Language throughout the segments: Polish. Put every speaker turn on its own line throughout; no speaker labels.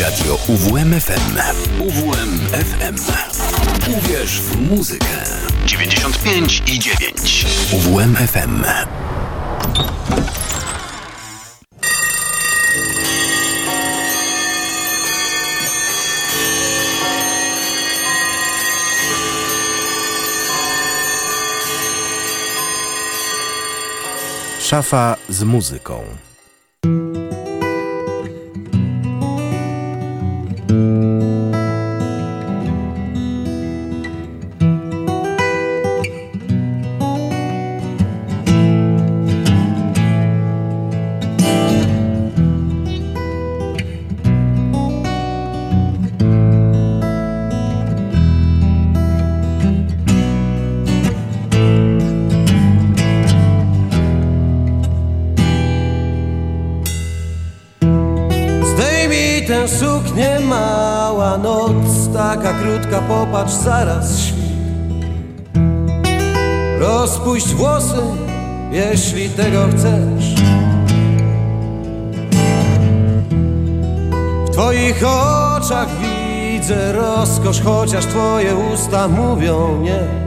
Radio UWMFM. UWMFM. Uwierz w muzykę. 95 i 9. UWMFM.
Szafa z muzyką.
Chociaż twoje usta mówią nie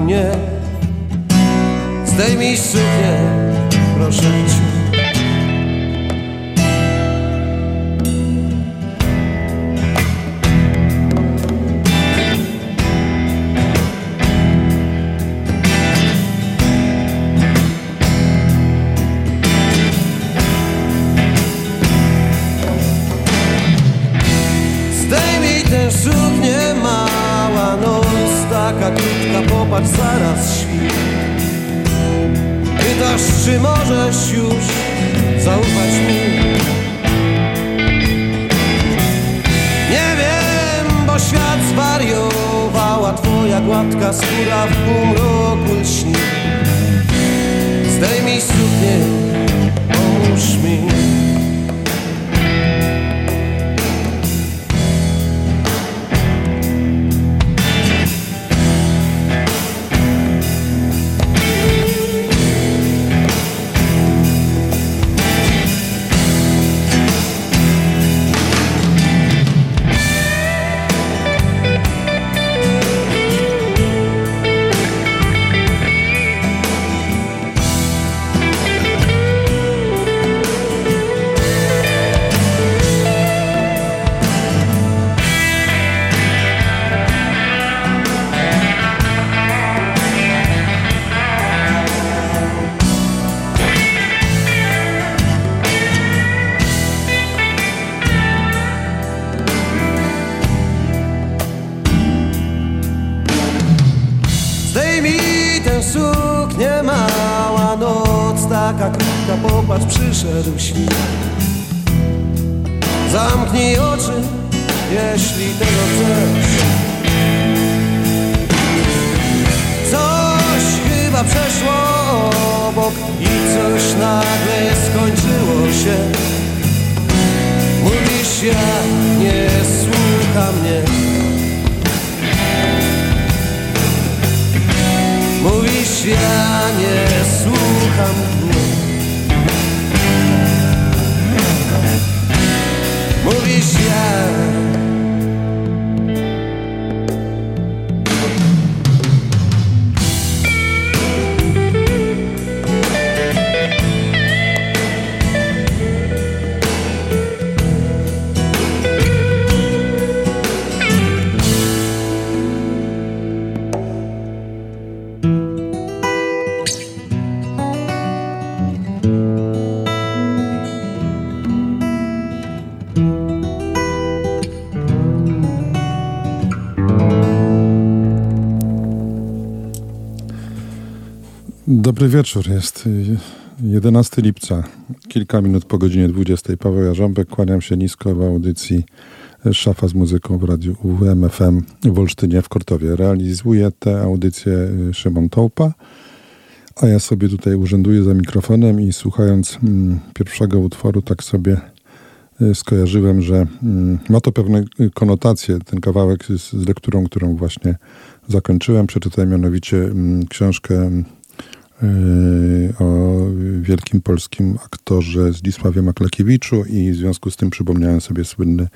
mnie. Zdejmij suknię, proszę przyszedł świt Zamknij oczy, jeśli tego chcesz. Coś chyba przeszło obok i coś nagle skończyło się. Mówisz, ja nie słucha mnie Mówisz, ja nie słucham mnie
Dobry wieczór. Jest 11 lipca, kilka minut po godzinie 20. Paweł Jarząbek, kłaniam się nisko w audycji Szafa z muzyką w radiu UWMFM w Olsztynie w Kortowie. Realizuje tę audycję Szymon Tołpa, a ja sobie tutaj urzęduję za mikrofonem i słuchając mm, pierwszego utworu tak sobie y, skojarzyłem, że mm, ma to pewne konotacje, ten kawałek z, z lekturą, którą właśnie zakończyłem. Przeczytałem mianowicie mm, książkę y, o wielkim polskim aktorze Zdzisławie Maklakiewiczu i w związku z tym przypomniałem sobie słynny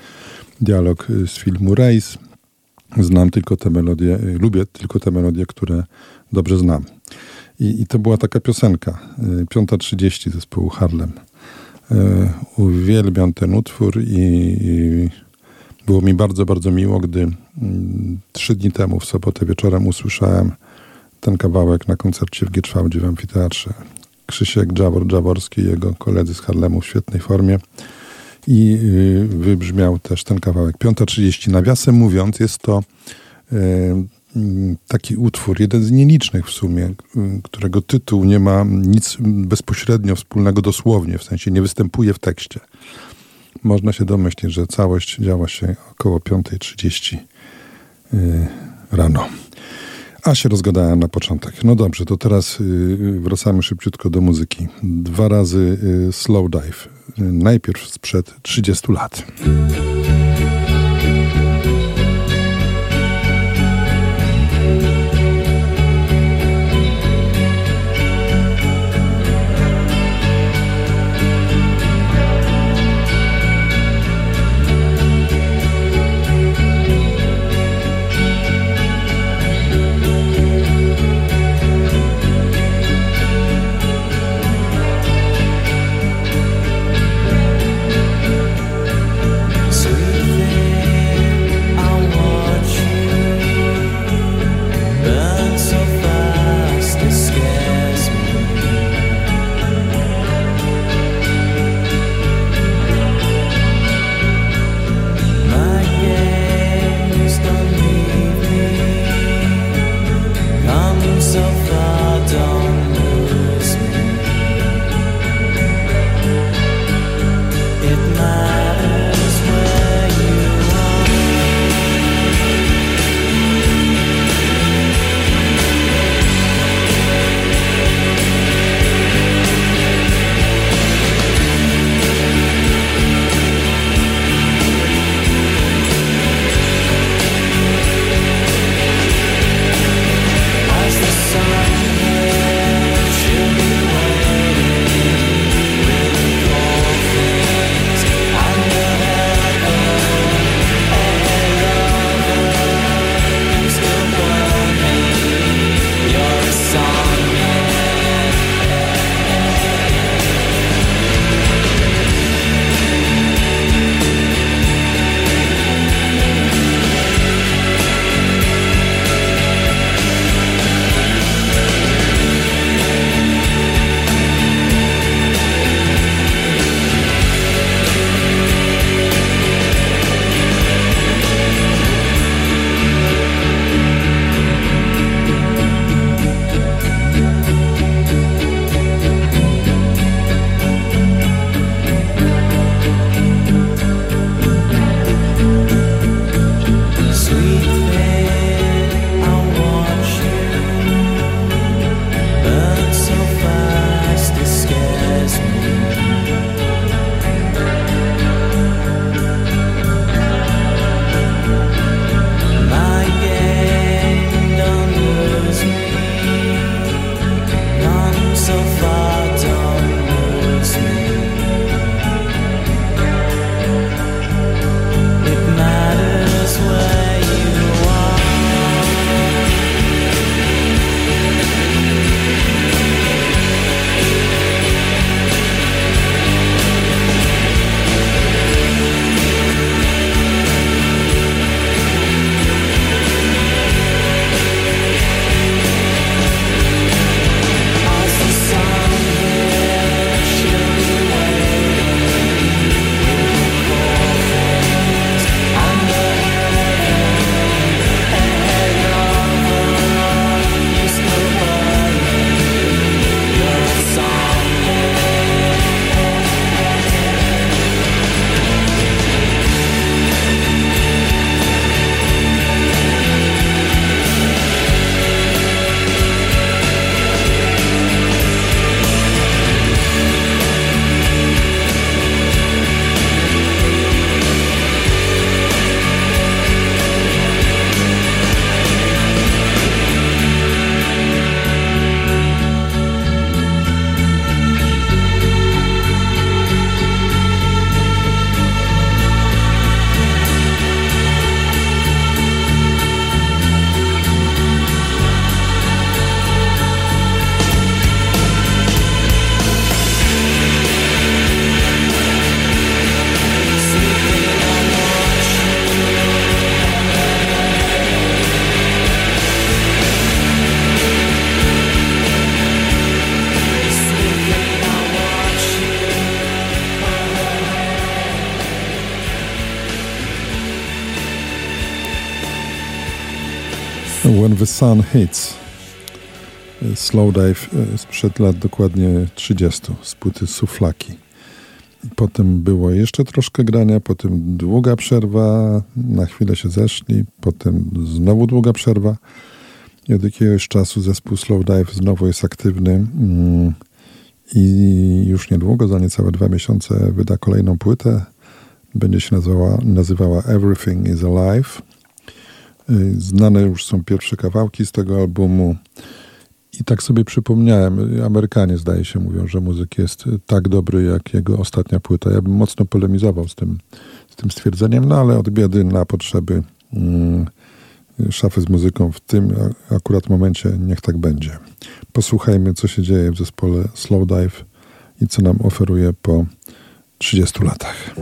dialog z filmu Race. Znam tylko te melodie, lubię tylko te melodie, które dobrze znam. I, i to była taka piosenka, 5.30 zespołu Harlem. Uwielbiam ten utwór i, i było mi bardzo, bardzo miło, gdy mm, trzy dni temu w sobotę wieczorem usłyszałem ten kawałek na koncercie w Gietrzwałdzie w Amfiteatrze. Krzysiek Dżawor, Dżaworski i jego koledzy z Harlemu w świetnej formie i y, wybrzmiał też ten kawałek. 5.30. Nawiasem mówiąc, jest to y, mm, taki utwór, jeden z nielicznych w sumie, y, którego tytuł nie ma nic bezpośrednio wspólnego dosłownie, w sensie nie występuje w tekście. Można się domyślić, że całość działa się około 5.30 rano. A się rozgadałem na początek. No dobrze, to teraz wracamy szybciutko do muzyki. Dwa razy slow dive najpierw sprzed 30 lat. When the Sun Hits. Slow Dive e, sprzed lat dokładnie 30 z płyty Suflaki. Potem było jeszcze troszkę grania, potem długa przerwa, na chwilę się zeszli, potem znowu długa przerwa. I od jakiegoś czasu zespół Slow Dive znowu jest aktywny mm, i już niedługo, za niecałe dwa miesiące, wyda kolejną płytę. Będzie się nazywała, nazywała Everything is Alive. Y, znane już są pierwsze kawałki z tego albumu. I tak sobie przypomniałem, Amerykanie zdaje się mówią, że muzyk jest tak dobry jak jego ostatnia płyta. Ja bym mocno polemizował z tym, z tym stwierdzeniem, no ale od biedy na potrzeby mm, szafy z muzyką w tym akurat momencie niech tak będzie. Posłuchajmy, co się dzieje w zespole Slow Dive i co nam oferuje po 30 latach.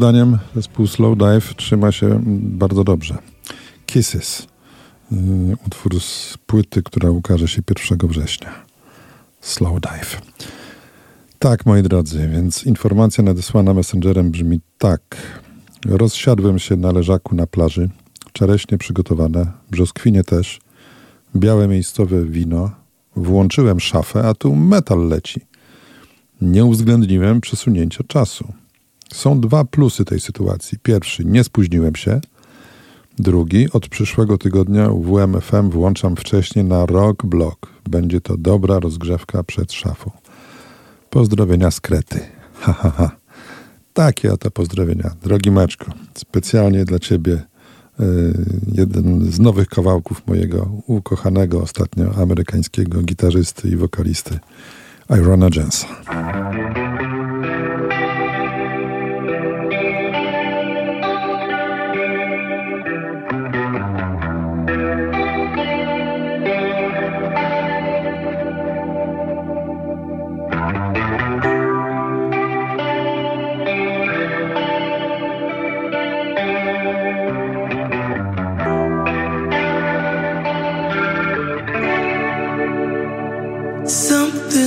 Zdaniem zespół Slow Dive trzyma się bardzo dobrze. Kisses. Y, utwór z płyty, która ukaże się 1 września. Slow Dive. Tak, moi drodzy, więc informacja nadesłana messengerem brzmi tak. Rozsiadłem się na leżaku na plaży. Czereśnie przygotowane, brzoskwinie też. białe miejscowe wino, włączyłem szafę, a tu metal leci. Nie uwzględniłem przesunięcia czasu. Są dwa plusy tej sytuacji. Pierwszy, nie spóźniłem się. Drugi, od przyszłego tygodnia WMFM włączam wcześniej na rock block. Będzie to dobra rozgrzewka przed szafą. Pozdrowienia z Krety. Ha, ha, ha. Takie oto pozdrowienia. Drogi Maczko, specjalnie dla Ciebie yy, jeden z nowych kawałków mojego ukochanego ostatnio amerykańskiego gitarzysty i wokalisty Irona Jensa.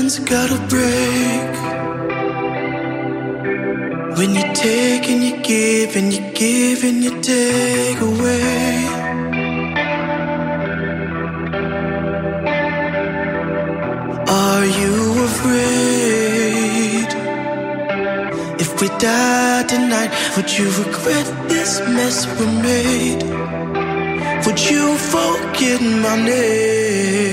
Gotta break. When you take and you give, and you give and you take away. Are you afraid? If we die tonight, would you regret this mess we made? Would you forget my name?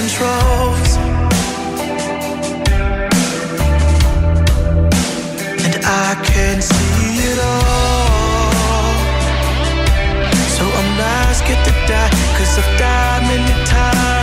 controls. And I can see it all. So I'm not scared to die, cause I've died many times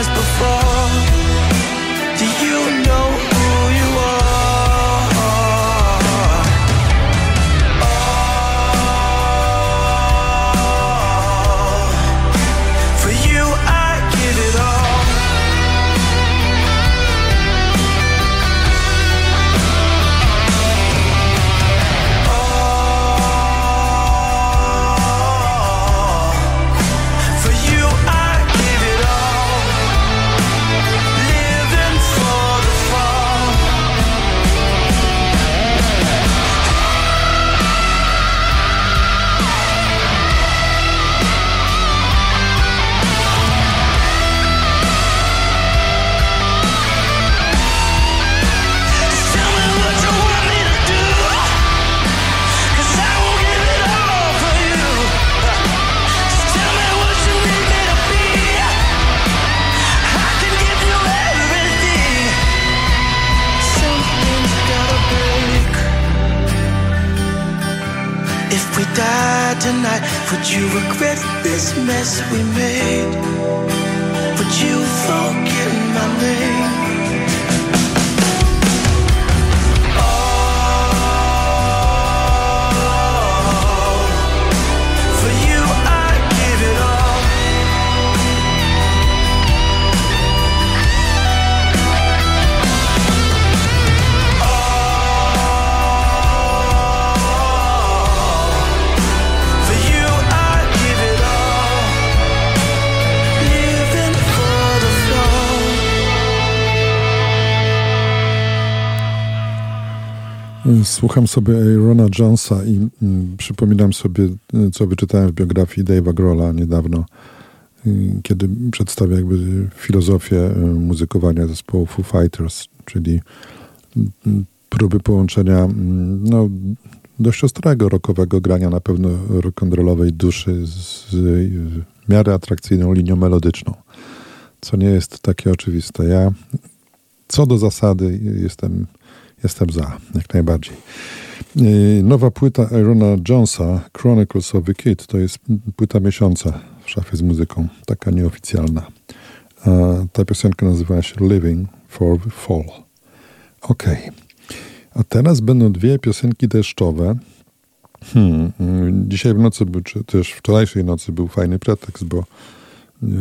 this mess we made?
Słucham sobie Rona Jonesa i mm, przypominam sobie, y, co wyczytałem w biografii Dave'a Grola niedawno, y, kiedy przedstawia jakby filozofię y, muzykowania zespołu Foo Fighters, czyli próby połączenia no, dość ostrego rockowego grania na pewno rock'n'rollowej duszy z w miarę atrakcyjną linią melodyczną, co nie jest takie oczywiste. Ja co do zasady jestem, jestem za, jak najbardziej. Yy, Nowa płyta Irona Jonesa, Chronicles of the Kid, to jest płyta miesiąca w szafie z muzyką, taka nieoficjalna. Ta piosenka nazywa się Living for the Fall. Okej. A teraz będą dwie piosenki deszczowe. Hmm, dzisiaj w nocy, czy też wczorajszej nocy był fajny pretekst, bo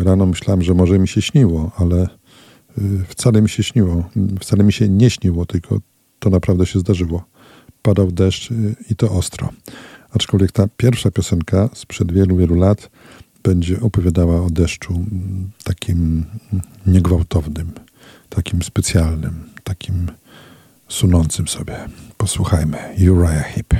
rano myślałem, że może mi się śniło, ale y, wcale mi się śniło. Wcale mi się nie śniło, tylko to naprawdę się zdarzyło. Padał deszcz y, i to ostro. Aczkolwiek ta pierwsza piosenka sprzed wielu, wielu lat będzie opowiadała o deszczu mm, takim niegwałtownym, takim specjalnym, takim sunącym sobie. Posłuchajmy. Uriah Heep.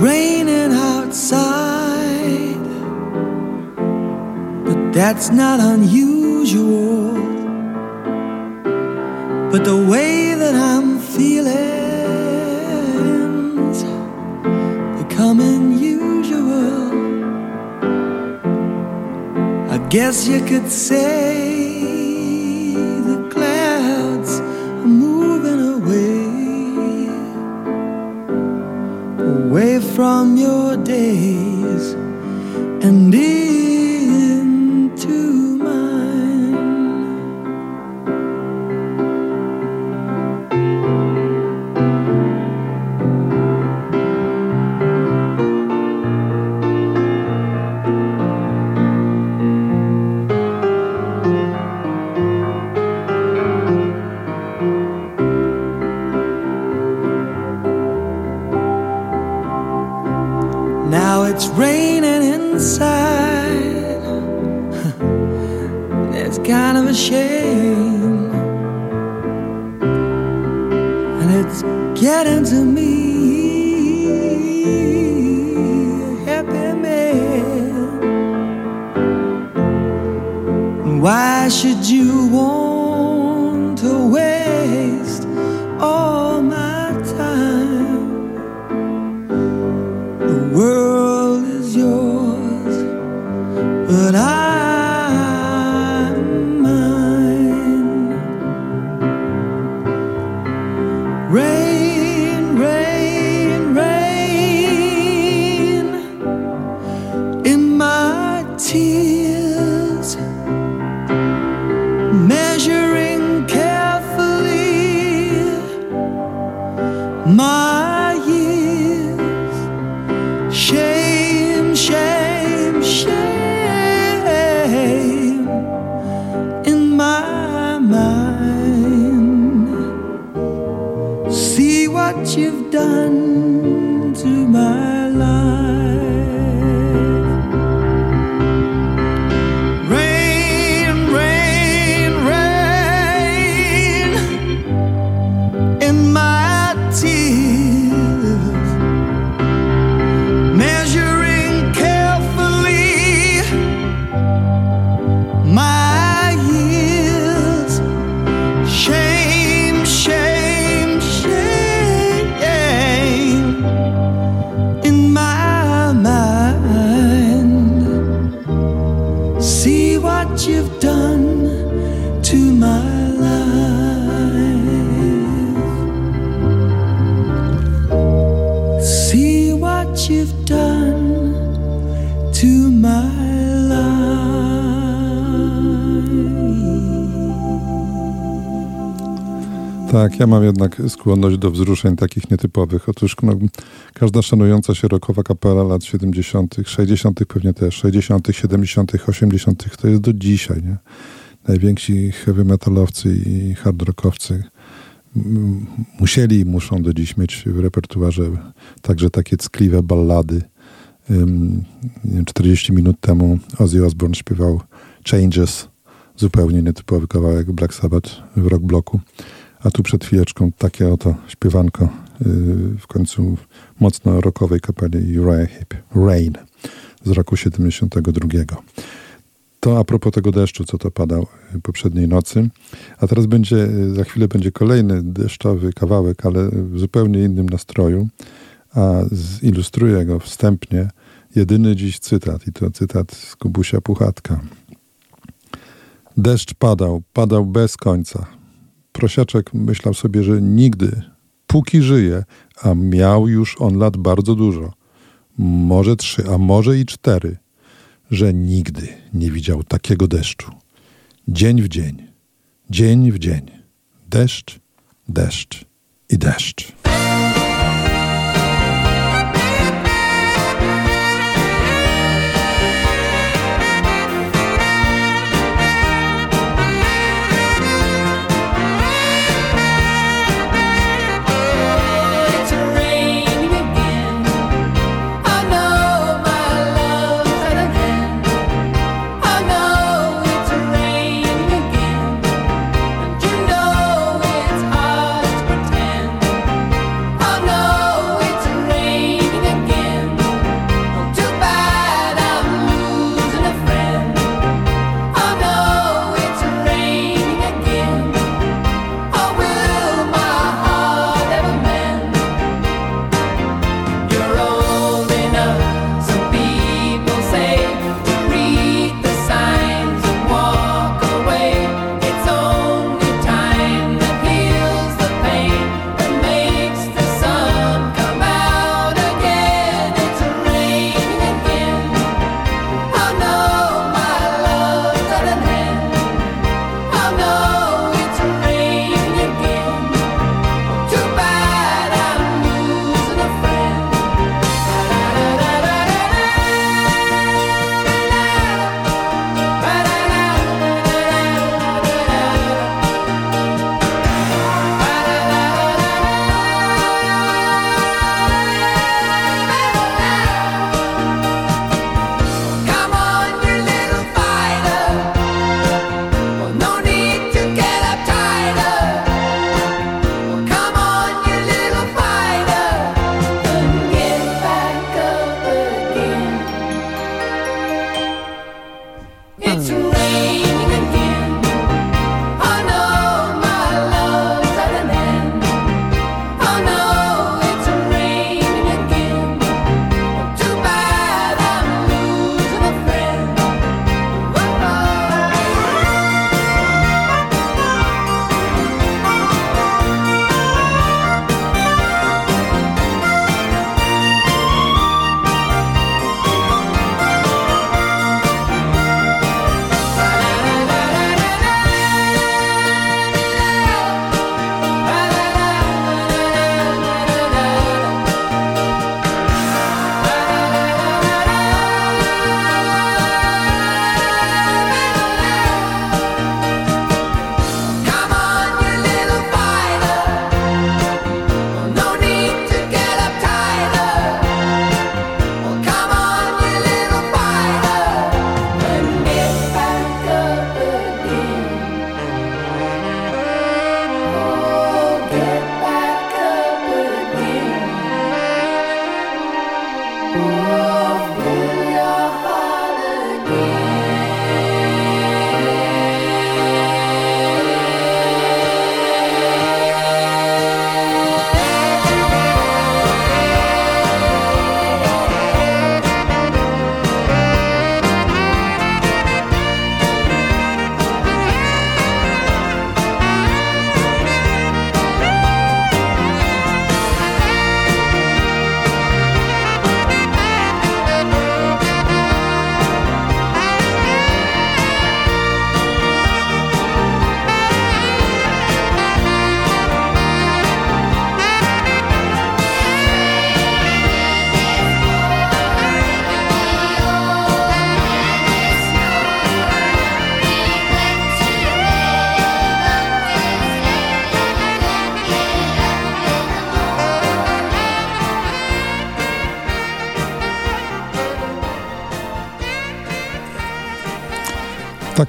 Raining outside, but that's not unusual. But the way that I'm feeling's becoming usual. I guess you could say from your days
Ja mam jednak skłonność do wzruszeń takich nietypowych. Otóż no, każda szanująca się rockowa kapela lat 70., 60., pewnie też, 60., 70., 80., to jest do dzisiaj. Nie? Najwięksi heavy metalowcy i hard rockowcy musieli i muszą do dziś mieć w repertuarze także takie ckliwe ballady. 40 minut temu Ozzy Osbourne śpiewał Changes, zupełnie nietypowy kawałek Black Sabbath w rock bloku. A tu przed chwileczką takie oto śpiewanko
w końcu mocno rockowej kapeli Uriah Heep, Rain z roku 72. To a propos tego deszczu, co to padał poprzedniej nocy. A teraz będzie, za chwilę będzie kolejny deszczowy kawałek, ale w zupełnie innym nastroju, a zilustruję go wstępnie jedyny dziś cytat i to cytat z Kubusia Puchatka. Deszcz padał, padał bez końca. Prosiaczek myślał sobie, że nigdy, póki żyje, a miał już on lat bardzo dużo, może trzy, a może i cztery, że nigdy nie widział takiego deszczu. Dzień w dzień, dzień w dzień, deszcz, deszcz i deszcz.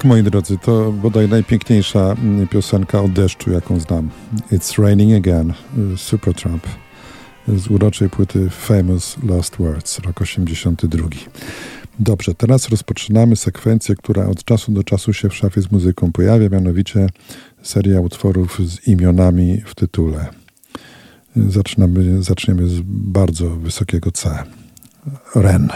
Tak, moi drodzy, to bodaj najpiękniejsza mm, piosenka o deszczu, jaką znam. It's Raining Again, y, Supertramp.
z uroczej płyty Famous Last Words, rok 82. Dobrze, teraz rozpoczynamy sekwencję, która od czasu do czasu się w szafie z muzyką pojawia, mianowicie seria utworów z imionami w tytule. Zaczynamy, zaczniemy z bardzo wysokiego C. Ren.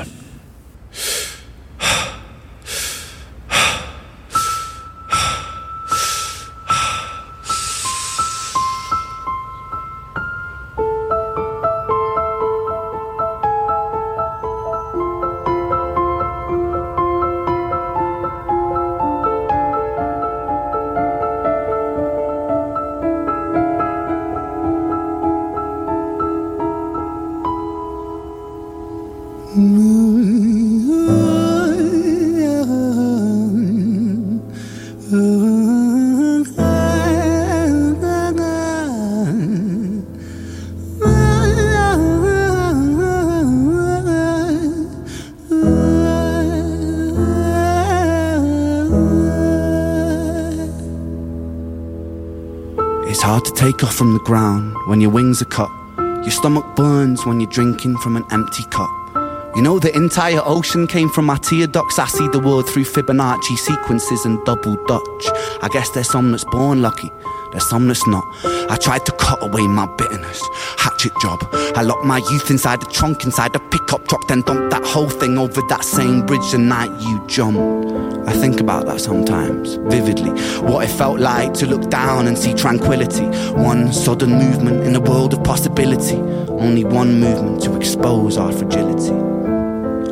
Ground when your wings are cut. Your stomach burns when you're drinking from an empty cup. You know the entire ocean came from my teardrops. I see the world through Fibonacci sequences and double Dutch. I guess there's some that's born lucky, there's some that's not. I tried to cut away my bitterness, hatchet job. I locked my youth inside the trunk, inside the pickup truck, then dumped that whole thing over that same bridge the night you jumped. I think about that sometimes, vividly. What it felt like to look down and see tranquility. One sudden movement in a world of possibility. Only one movement to expose our fragility.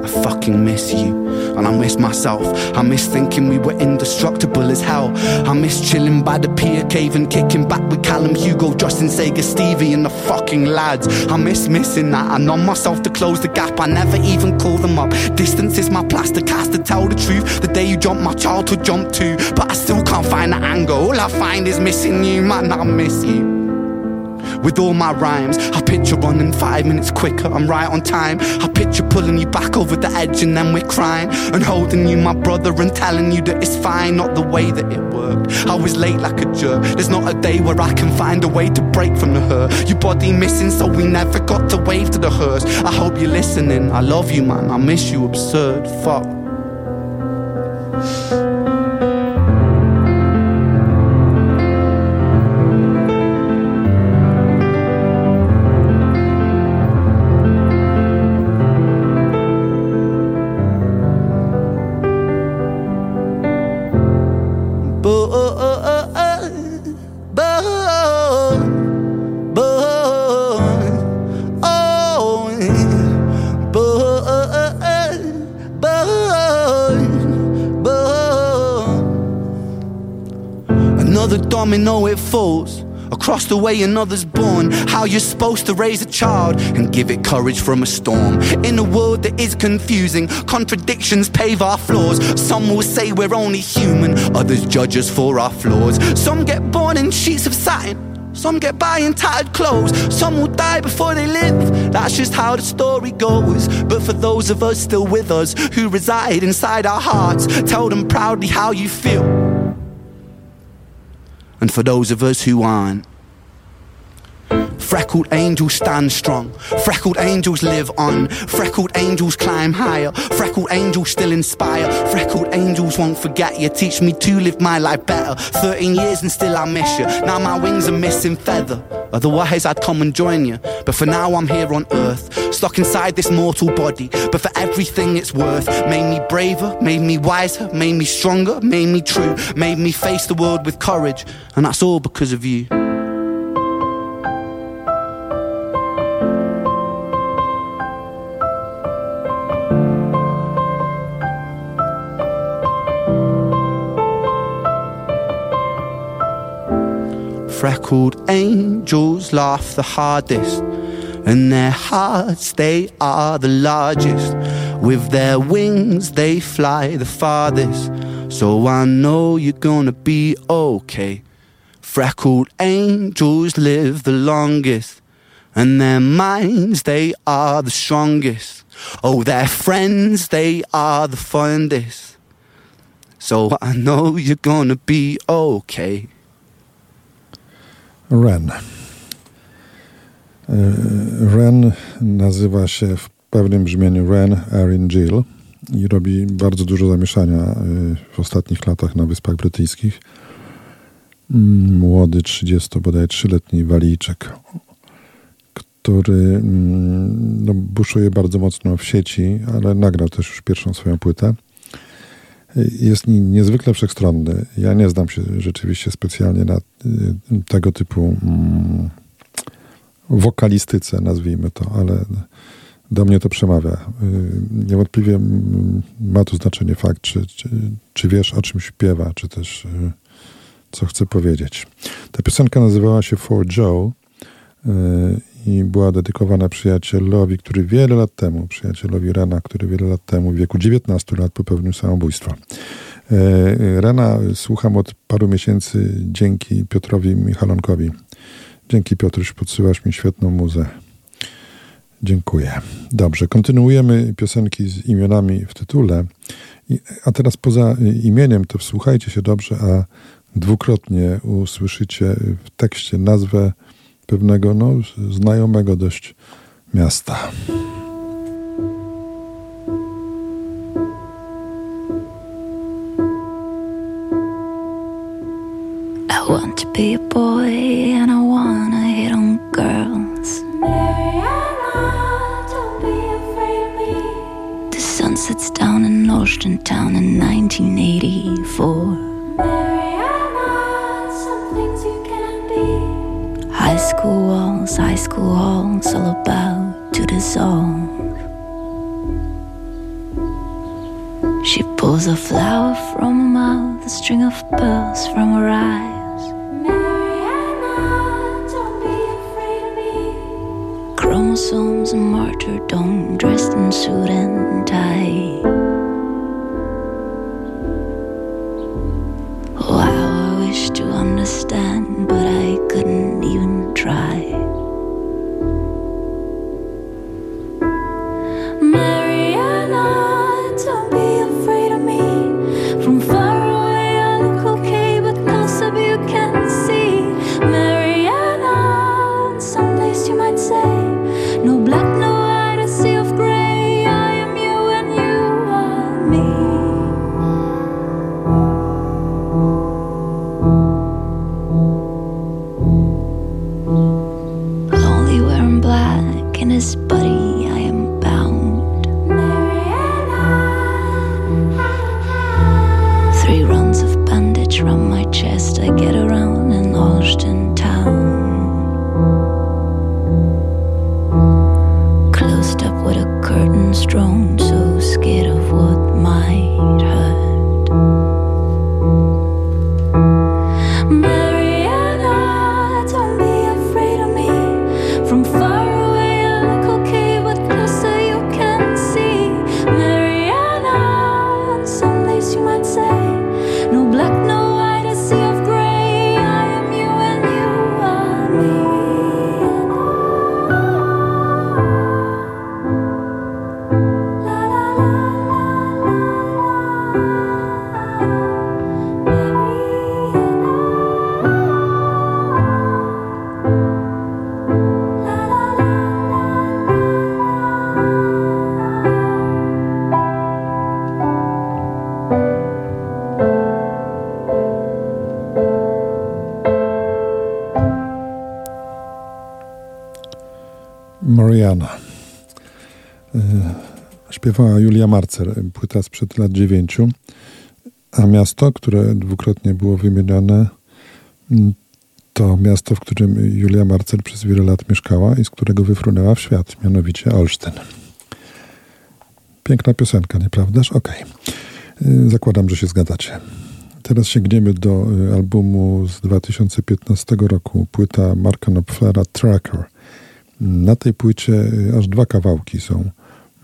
I fucking miss you. And I miss myself. I miss thinking we were indestructible as hell. I miss chilling by the and kicking back with Callum Hugo, Justin Sega, Stevie, and the fucking lads. I miss missing that. I numb myself to close the gap. I never even call them up. Distance is my plaster cast to tell the truth. The day you jumped, my childhood jumped too. But I still can't find the angle. All I find is missing you, man. I miss you. With all my rhymes, I picture running five minutes quicker, I'm right on time. I picture pulling you back over the edge and then we're crying. And holding you, my brother, and telling you that it's fine, not the way that it worked. I was late like a jerk. There's not a day where I can find a way to break from the hurt. Your body missing, so we never got to wave to the hearse. I hope you're listening. I love you, man. I miss you, absurd. Fuck. Across the way another's born. How you're supposed to raise a child and give it courage from a storm. In a world that is confusing, contradictions pave our flaws. Some will say we're only human, others judge us for our flaws. Some get born in sheets of satin. Some get by in tattered clothes, some will die before they live. That's just how the story goes. But for those of us still with us, who reside inside our hearts, tell them proudly how you feel. And for those of us who aren't, Freckled angels stand strong. Freckled angels live on. Freckled angels climb higher. Freckled angels still inspire. Freckled angels won't forget you. Teach me to live my life better. 13 years and still I miss you. Now my wings are missing feather. Otherwise I'd come and join you. But for now I'm here on earth. Stuck inside this mortal body. But for everything it's worth. Made me braver. Made me wiser. Made me stronger. Made me true. Made me face the world with courage. And that's all because of you. Freckled angels laugh the hardest, and their hearts they are the largest. With their wings they fly the farthest. So I know you're gonna be okay. Freckled angels live the longest, and their minds they are the strongest. Oh, their friends they are the fondest. So I know you're gonna be okay.
Ren. E, Ren nazywa się w pewnym brzmieniu Ren Erin Jill i robi bardzo dużo zamieszania y, w ostatnich latach na Wyspach Brytyjskich. Mm, młody, 30 bodaj 3-letni Walijczyk, który mm, no, buszuje bardzo mocno w sieci, ale nagrał też już pierwszą swoją płytę. Jest niezwykle wszechstronny. Ja nie znam się rzeczywiście specjalnie na y, tego typu mm, wokalistyce, nazwijmy to, ale do mnie to przemawia. Y, niewątpliwie ma tu znaczenie fakt, czy, czy, czy wiesz, o czym śpiewa, czy też y, co chce powiedzieć. Ta piosenka nazywała się For Joe i była dedykowana przyjacielowi, który wiele lat temu, przyjacielowi Rena, który wiele lat temu, w wieku 19 lat popełnił samobójstwo. Rena słucham od paru miesięcy dzięki Piotrowi Michalonkowi. Dzięki Piotruś, podsyłasz mi świetną muzę. Dziękuję. Dobrze, kontynuujemy piosenki z imionami w tytule. a teraz poza imieniem, to wsłuchajcie się dobrze, a dwukrotnie usłyszycie w tekście nazwę pewnego no, znajomego dość miasta.
I want to be a boy and I wanna hit on girls. Mariana, don't be afraid of me. The sun sets down in Northern Town in 1984. School walls, high school halls, all about to dissolve. She pulls a flower from her mouth, a string of pearls from her eyes. Mariana, don't be afraid of me. chromosomes and martyrdom dressed in suit and tie.
Mariana. Y, Śpiewała Julia Marcer, płyta sprzed lat dziewięciu. A miasto, które dwukrotnie było wymienione, mm, to miasto, w którym Julia Marcer przez wiele lat mieszkała i z którego wyfrunęła w świat, mianowicie Olsztyn. Piękna piosenka, nieprawdaż? Okej. Y, Zakładam, że się zgadzacie. Teraz sięgniemy do y, albumu z 2015 roku, płyta Marka Knopflera Tracker. Na tej płycie y, aż dwa kawałki są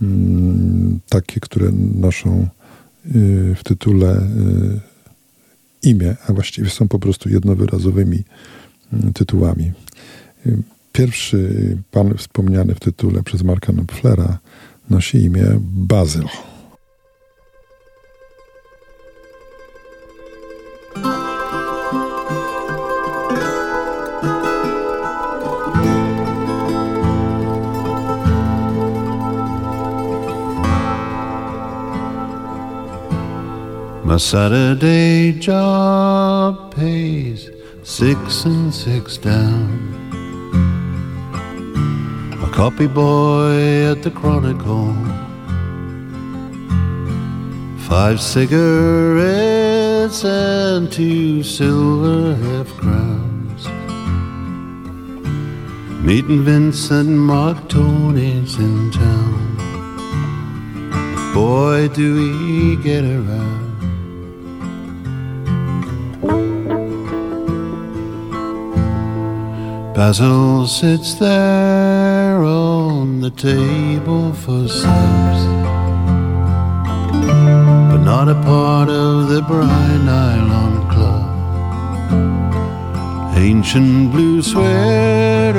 mm, takie, które noszą y, w tytule y, imię, a właściwie są po prostu jednowyrazowymi tytułami. Pierwszy pan wspomniany w tytule przez Marka Knopflera nosi imię Bazyl.
My Saturday job pays six and six down. A copy boy at the Chronicle. Five cigarettes and two silver half crowns. Meeting Vincent Mark Tony's in town. Boy, do we get around. Basil sits there on the table for subs, but not a part of the Bright Nylon Club. Ancient blue sweater,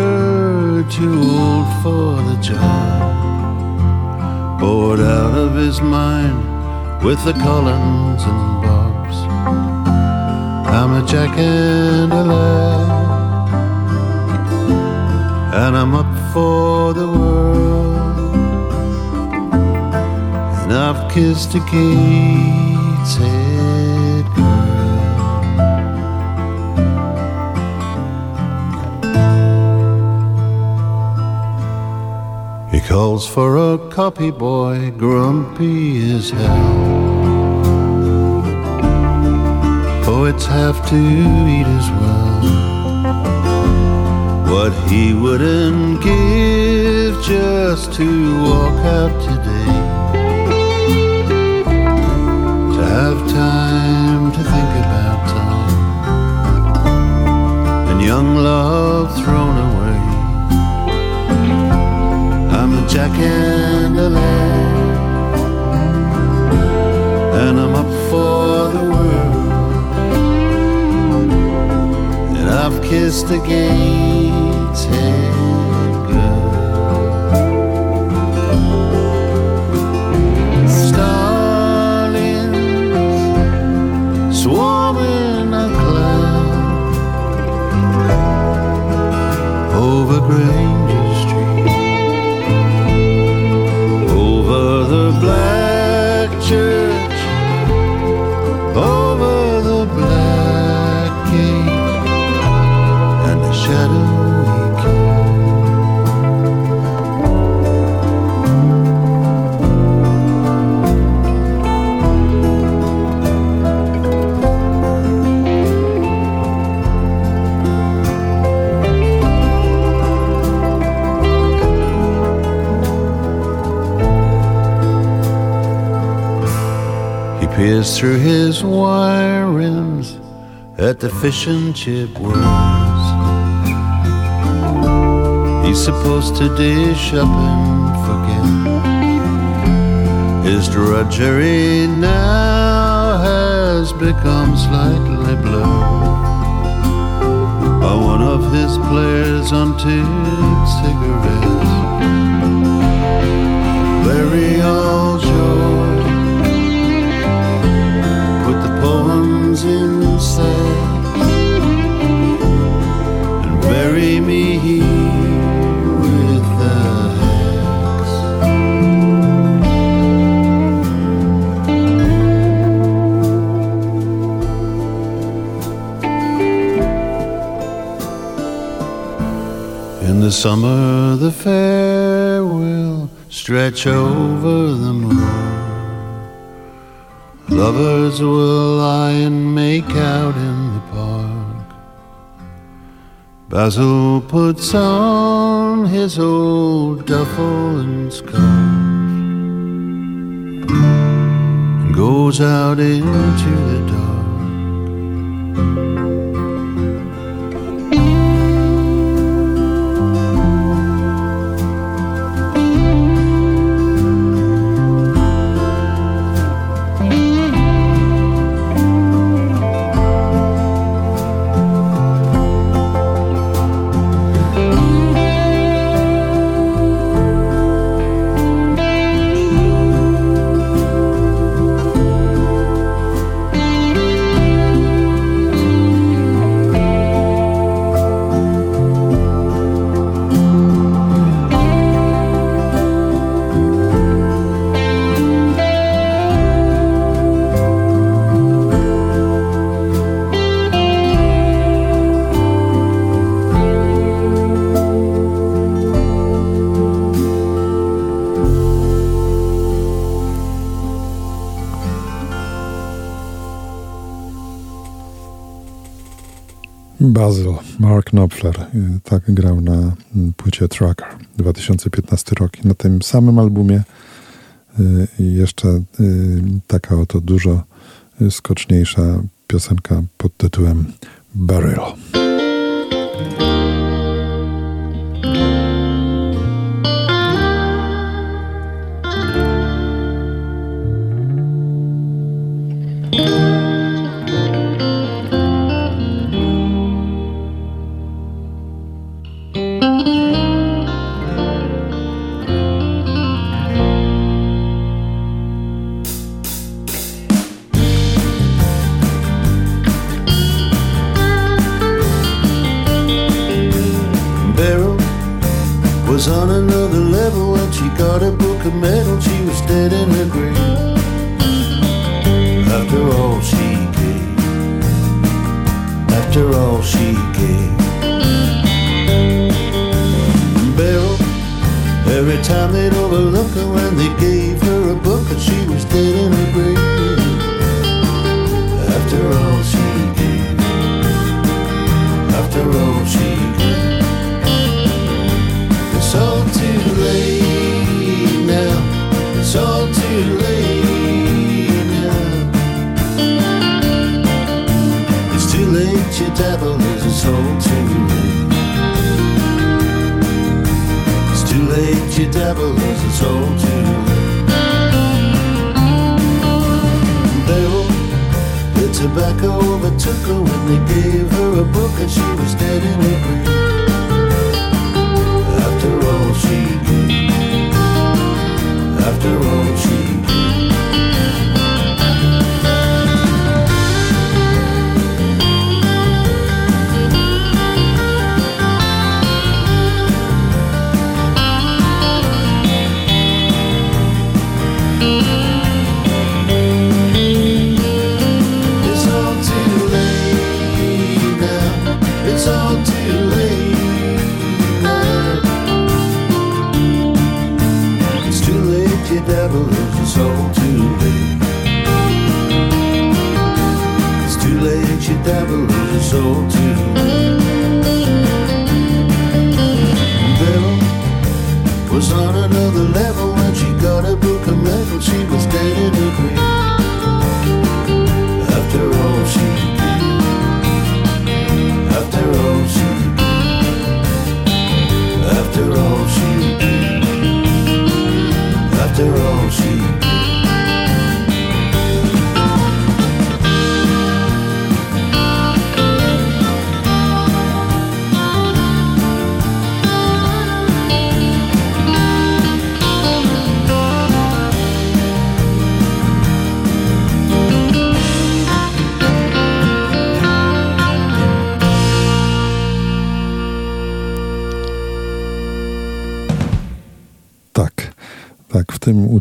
too old for the job. Bored out of his mind with the Collins and Bobs. I'm a jack and a lad and I'm up for the world. And I've kissed a Kate's girl. He calls for a copy boy, grumpy as hell. Poets have to eat as well what he wouldn't give just to walk out today. To have time to think about time and young love thrown away. I'm a jack and a lad, and I'm up for the world. And I've kissed again Peers through his wire rims at the fish and chip worms. He's supposed to dish up and forget. His drudgery now has become slightly blurred by one of his players on tipped cigarettes. Poems inside and bury me here with the hacks. In the summer, the fair will stretch over the moon. Lovers will lie and make out in the park. Basil puts on his old duffel and scarf and goes out into the dark. Mark Knopfler, y, tak grał na mm, płycie Tracker 2015 rok. Na tym samym albumie y, i jeszcze y, taka oto dużo skoczniejsza piosenka pod tytułem Burial.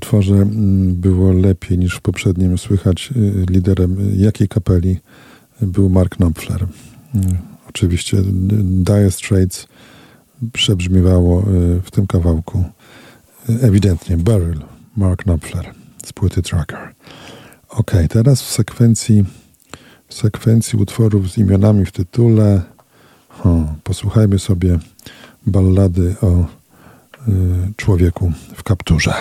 Utworze mm, było lepiej niż w poprzednim słychać y, liderem jakiej kapeli był Mark Knopfler. Oczywiście Dire Straits przebrzmiewało y, w tym kawałku ewidentnie Beryl, Mark Knopfler z płyty Tracker. Ok, teraz w sekwencji w sekwencji utworów z imionami w tytule hmm, posłuchajmy sobie ballady o y, człowieku w kapturze.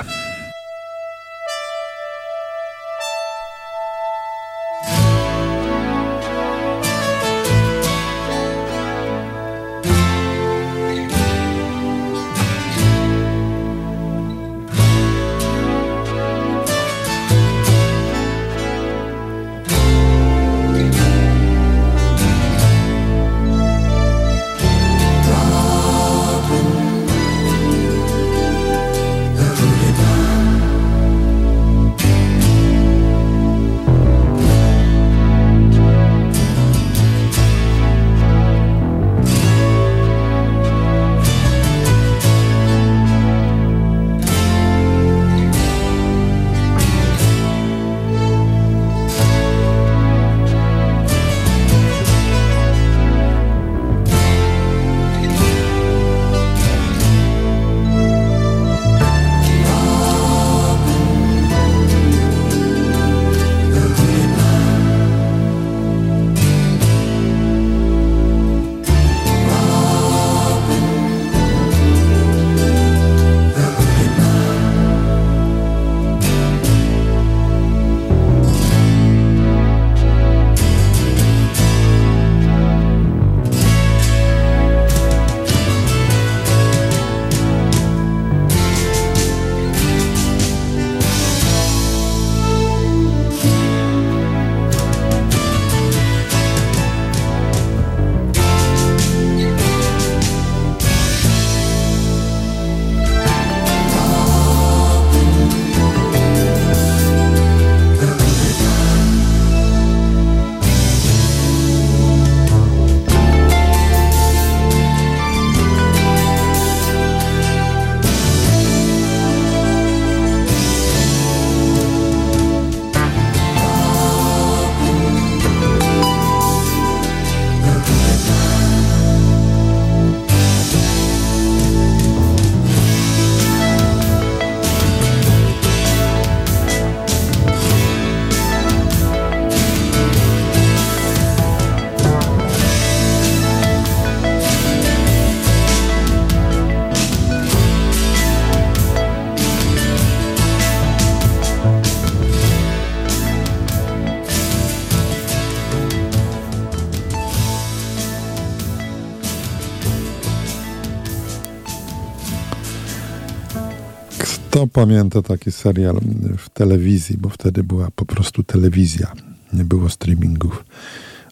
Pamięta taki serial w telewizji, bo wtedy była po prostu telewizja. Nie było streamingów,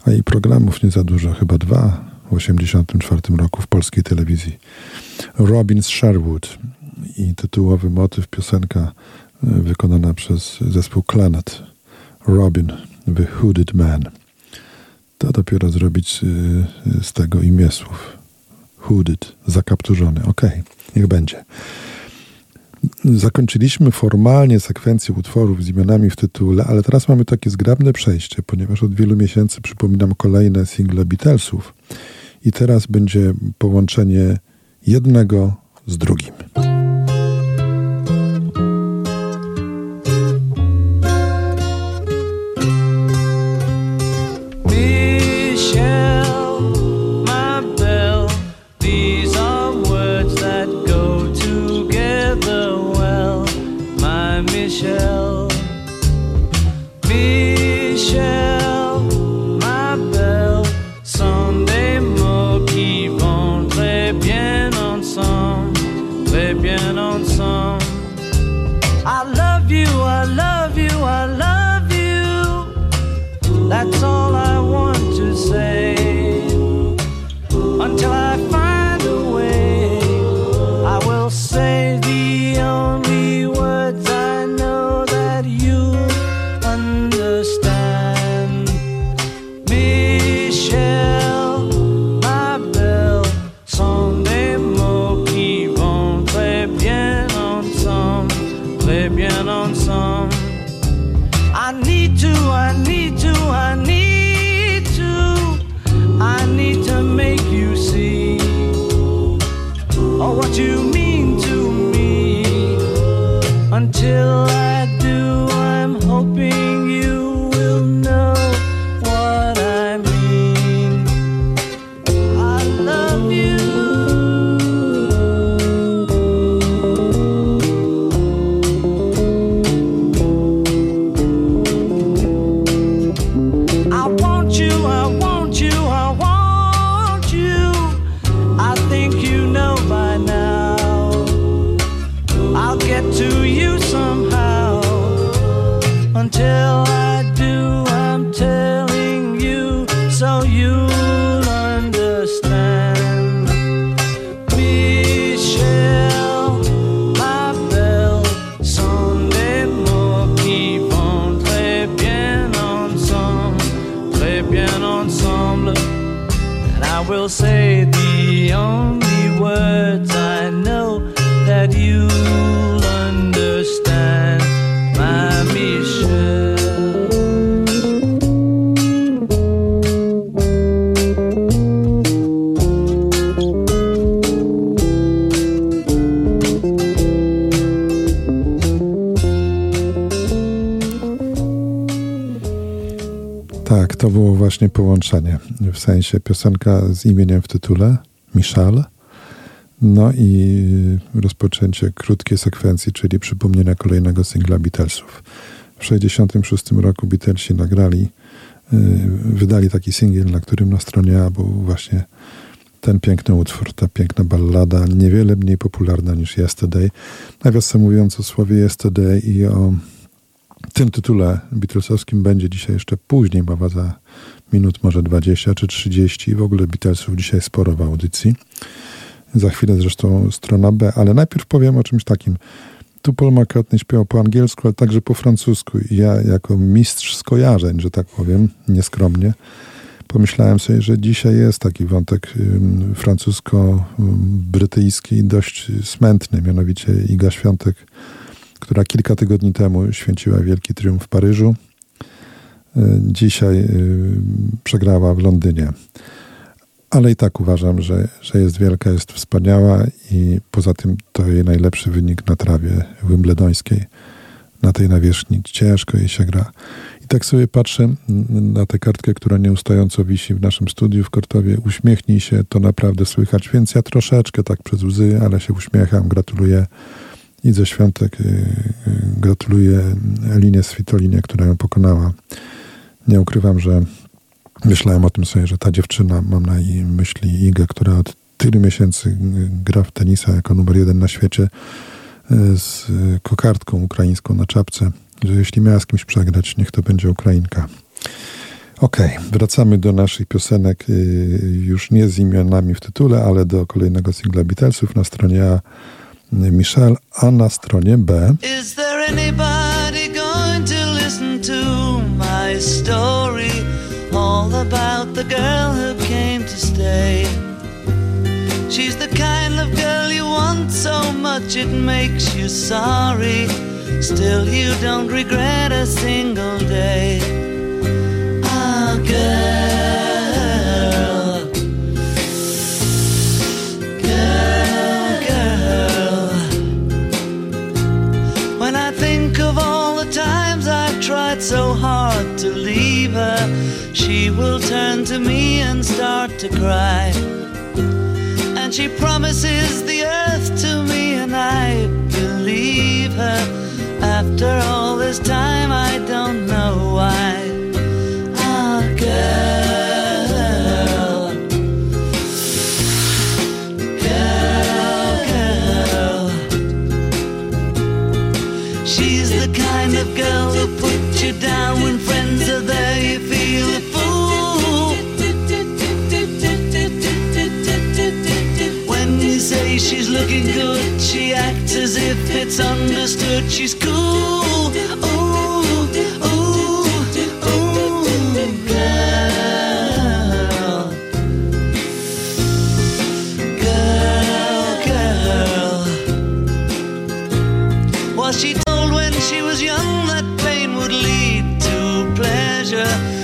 a i programów nie za dużo, chyba dwa w 1984 roku w polskiej telewizji. Robin Sherwood i tytułowy motyw piosenka e, wykonana przez zespół Clanet. Robin, The Hooded Man. To dopiero zrobić e, z tego imię słów. Hooded, zakapturzony. Okej, okay, niech będzie. Zakończyliśmy formalnie sekwencję utworów z imionami w tytule, ale teraz mamy takie zgrabne przejście, ponieważ od wielu miesięcy przypominam kolejne single Beatlesów i teraz będzie połączenie jednego z drugim. tell właśnie połączenie, w sensie piosenka z imieniem w tytule, Michal, no i rozpoczęcie krótkiej sekwencji, czyli przypomnienia kolejnego singla Beatlesów. W 1966 roku Beatlesi nagrali, yy, wydali taki singiel, na którym na stronie A był właśnie ten piękny utwór, ta piękna ballada, niewiele mniej popularna niż Yesterday. Nawiasem mówiąc o słowie Yesterday i o tym tytule Beatlesowskim będzie dzisiaj jeszcze później, mowa za minut, może 20 czy 30. W ogóle Beatlesów dzisiaj sporo w audycji. Za chwilę zresztą strona B, ale najpierw powiem o czymś takim. Tu Paul McCartney śpiewał po angielsku, ale także po francusku. I ja jako mistrz skojarzeń, że tak powiem, nieskromnie, pomyślałem sobie, że dzisiaj jest taki wątek francusko-brytyjski dość smętny, mianowicie Iga Świątek, która kilka tygodni temu święciła wielki triumf w Paryżu dzisiaj y, przegrała w Londynie. Ale i tak uważam, że, że jest wielka, jest wspaniała i poza tym to jej najlepszy wynik na trawie wimbledońskiej. Na tej nawierzchni ciężko jej się gra. I tak sobie patrzę na tę kartkę, która nieustająco wisi w naszym studiu w Kortowie. Uśmiechnij się, to naprawdę słychać. Więc ja troszeczkę tak przez łzy, ale się uśmiecham. Gratuluję Idze Świątek. Y, y, gratuluję Elinie Svitolinie, która ją pokonała. Nie ukrywam, że myślałem o tym sobie, że ta dziewczyna, mam na myśli Igę, która od tylu miesięcy gra w tenisa jako numer jeden na świecie, z y, kokardką ukraińską na czapce, że jeśli miała z kimś przegrać, niech to będzie Ukrainka. Okej, wracamy do naszych piosenek, y, już nie z imionami w tytule, ale do kolejnego singla Beatlesów na stronie A y, Michelle, a na stronie B
Is there anybody She's the kind of girl you want so much it makes you sorry. Still, you don't regret a single day. Ah, girl. Girl, girl. When I think of all the times I've tried so hard to leave her, she will turn to me and start to cry. And she promises the earth to me, and I believe her. After all this time, I don't know why. She's looking good, she acts as if it's understood. She's cool. Ooh, ooh, ooh, girl. Girl, girl. Was she told when she was young that pain would lead to pleasure?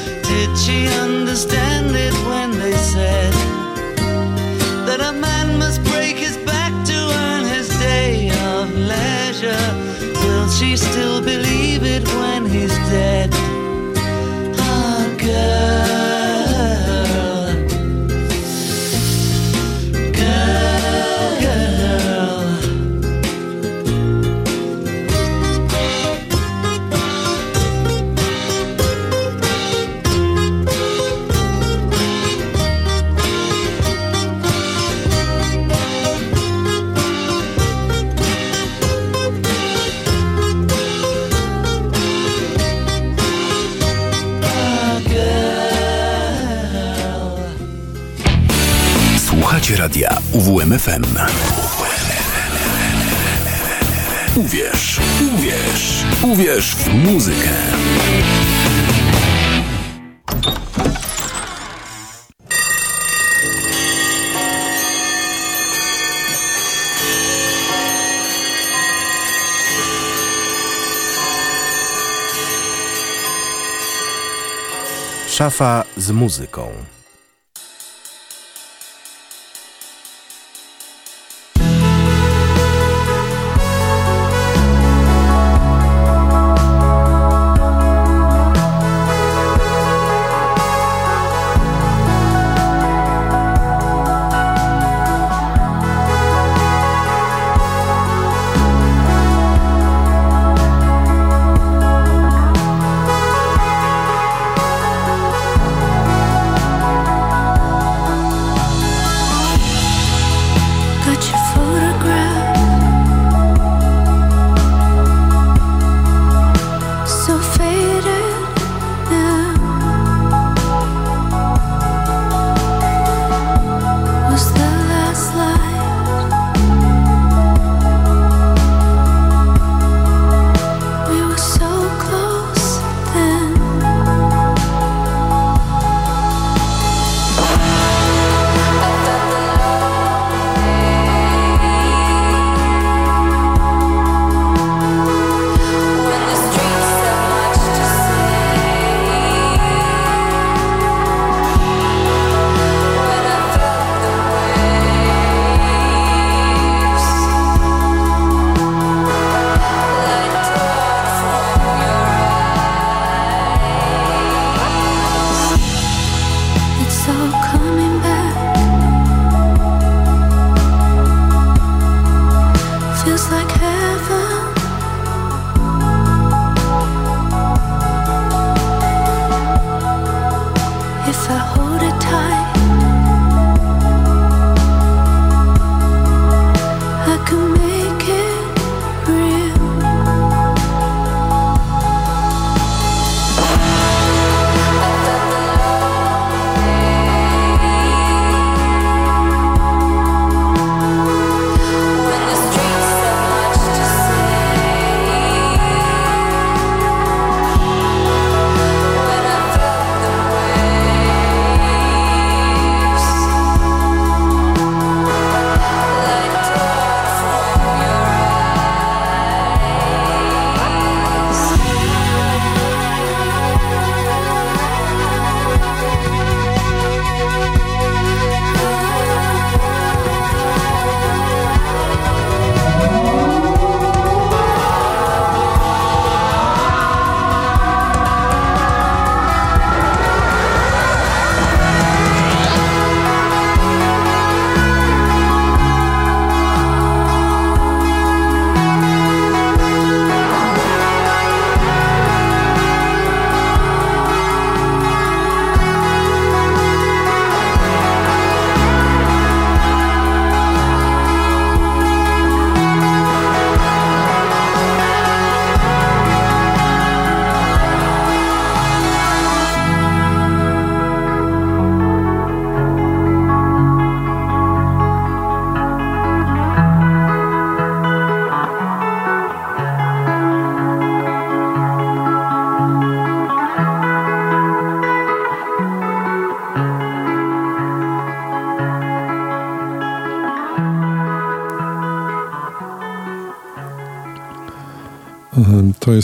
UWMFM. Uwierz, uwierz, uwierz w muzykę.
Szafa z muzyką.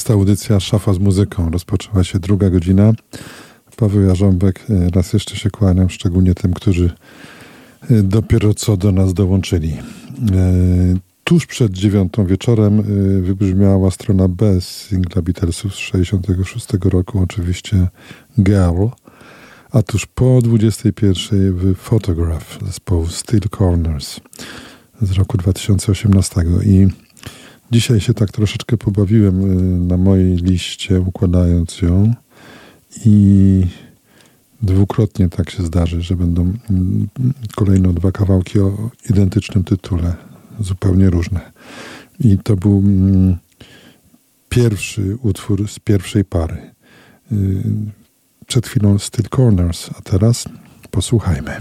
Jest audycja Szafa z muzyką. Rozpoczęła się druga godzina. Paweł Jarząbek, e, raz jeszcze się kłaniam, szczególnie tym, którzy e, dopiero co do nas dołączyli. E, Tuż przed dziewiątą wieczorem wybrzmiała strona B z singla Beatlesów z 66 roku, oczywiście Girl, a tuż po 21 w Photograph zespołu Steel Corners z roku 2018 i Dzisiaj się tak troszeczkę pobawiłem y, na mojej liście, układając ją i dwukrotnie tak się zdarzy, że będą mm, kolejno dwa kawałki o identycznym tytule, zupełnie różne. I to był mm, pierwszy utwór z pierwszej pary. Y, Przed chwilą Steel Corners, a teraz posłuchajmy.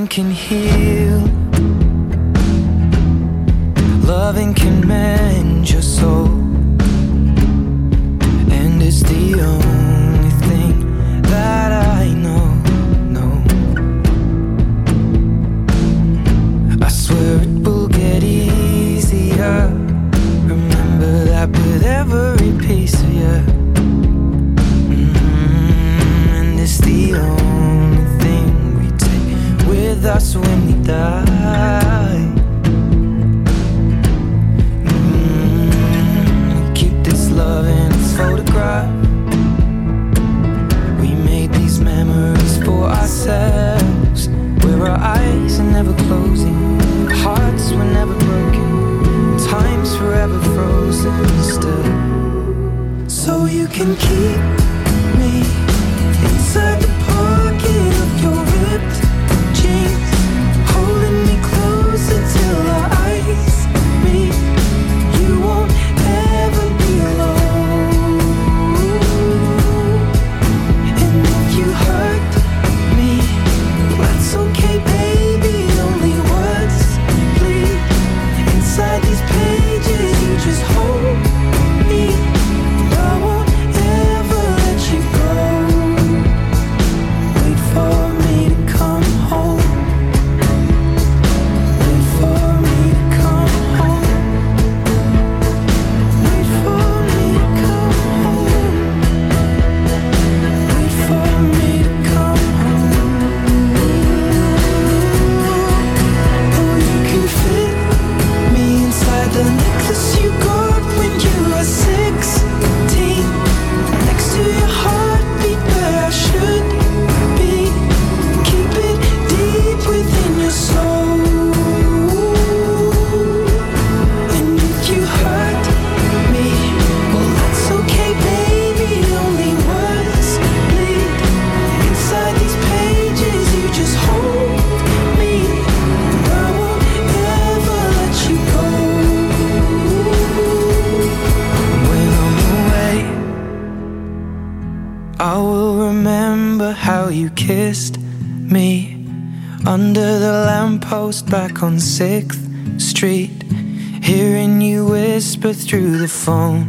Loving can heal. Loving can mend your soul. Phone.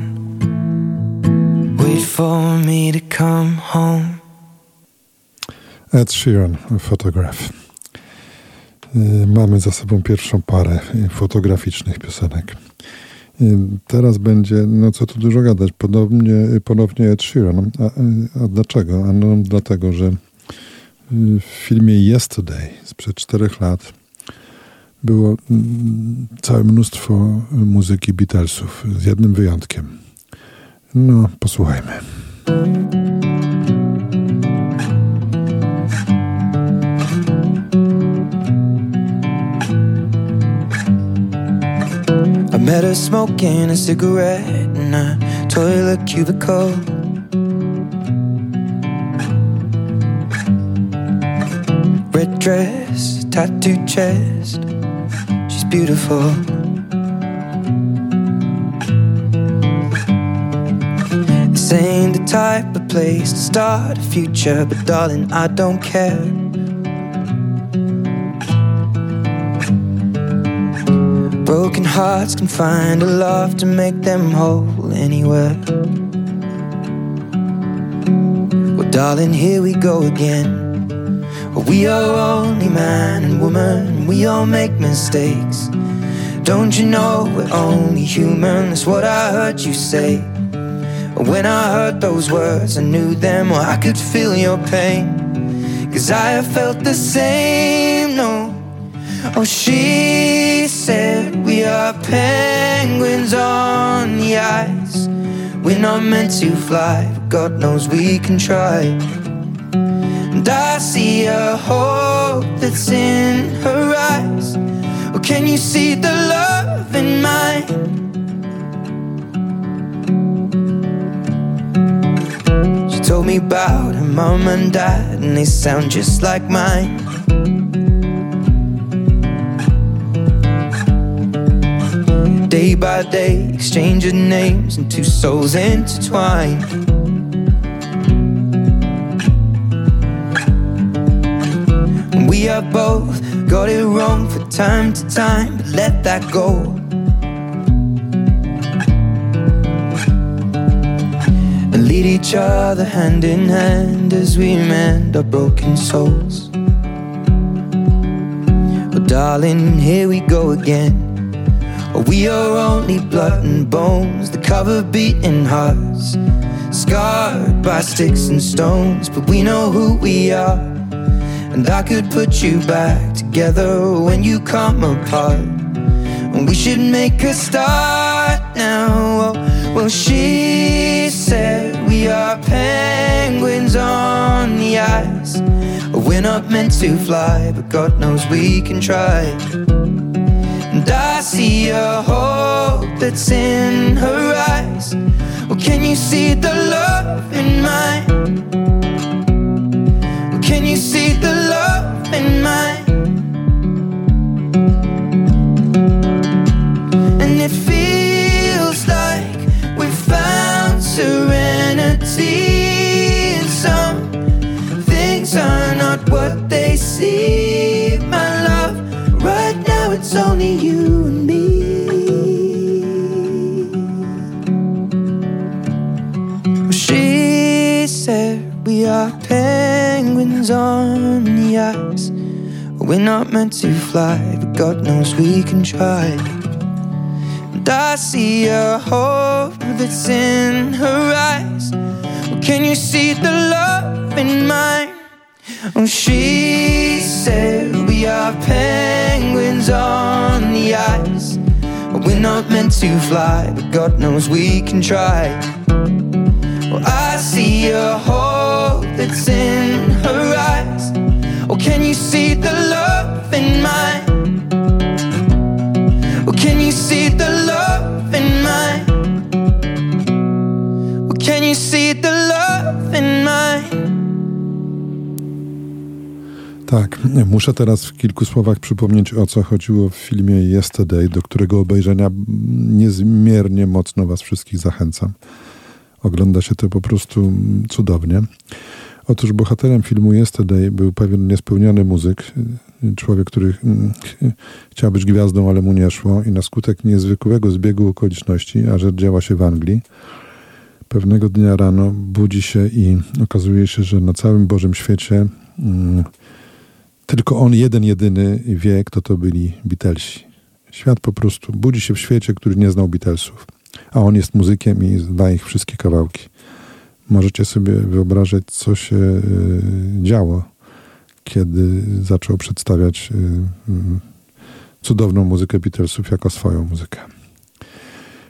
Wait for me to come home.
Ed Sheeran, Photograph. Y, Mamy za sobą pierwszą parę y, fotograficznych piosenek. Y, Teraz będzie, no co tu dużo gadać, podobnie, ponownie Ed Sheeran. A, a dlaczego? A no dlatego, że w filmie Yesterday sprzed czterech lat było mm, całe mnóstwo muzyki Beatlesów, z jednym wyjątkiem. No, posłuchajmy.
I met her smoking a cigarette in a toilet cubicle. Red dress, tattooed chest. Beautiful. This ain't the type of place to start a future, but darling, I don't care. Broken hearts can find a love to make them whole anywhere. Well, darling, here we go again. We are only man and woman, and we all make mistakes. Don't you know we're only human? That's what I heard you say. When I heard those words, I knew them, or I could feel your pain. Cause I have felt the same, no. Oh, she said we are penguins on the ice. We're not meant to fly, but God knows we can try. And I see a hope that's in her eyes. Oh, can you see the love in mine? She told me about her mom and dad, and they sound just like mine. Day by day, exchanging names and two souls intertwined. We have both got it wrong from time to time, but let that go. And lead each other hand in hand as we mend our broken souls. Oh, darling, here we go again. Oh, we are only blood and bones, the cover beating hearts, scarred by sticks and stones, but we know who we are. And I could put you back together when you come apart. And we should make a start now. Well, she said we are penguins on the ice. We're not meant to fly, but God knows we can try. And I see a hope that's in her eyes. Well, can you see the love in mine? Can you see the love in mine? And it feels like we found serenity. And some things are not what they seem. My love, right now it's only you and me. Penguins on the ice. We're not meant to fly, but God knows we can try. And I see a hope that's in her eyes. Well, can you see the love in mine? Oh, she said we are penguins on the ice. We're not meant to fly, but God knows we can try. Well, I see a hope that's in. Can you see the love in mine? Oh, can you see the love in mine? Oh, can you see the love in mine?
Tak, muszę teraz w kilku słowach przypomnieć o co chodziło w filmie Yesterday, do którego obejrzenia niezmiernie mocno Was wszystkich zachęcam. Ogląda się to po prostu cudownie. Otóż bohaterem filmu Yesterday był pewien niespełniony muzyk, człowiek, który mm, ch- chciał być gwiazdą, ale mu nie szło i na skutek niezwykłego zbiegu okoliczności, a rzecz działa się w Anglii, pewnego dnia rano budzi się i okazuje się, że na całym Bożym świecie mm, tylko on jeden, jedyny wie, kto to byli Beatlesi. Świat po prostu budzi się w świecie, który nie znał Beatlesów, a on jest muzykiem i zna ich wszystkie kawałki. Możecie sobie wyobrażać, co się y, działo, kiedy zaczął przedstawiać y, cudowną muzykę Beatlesów jako swoją muzykę.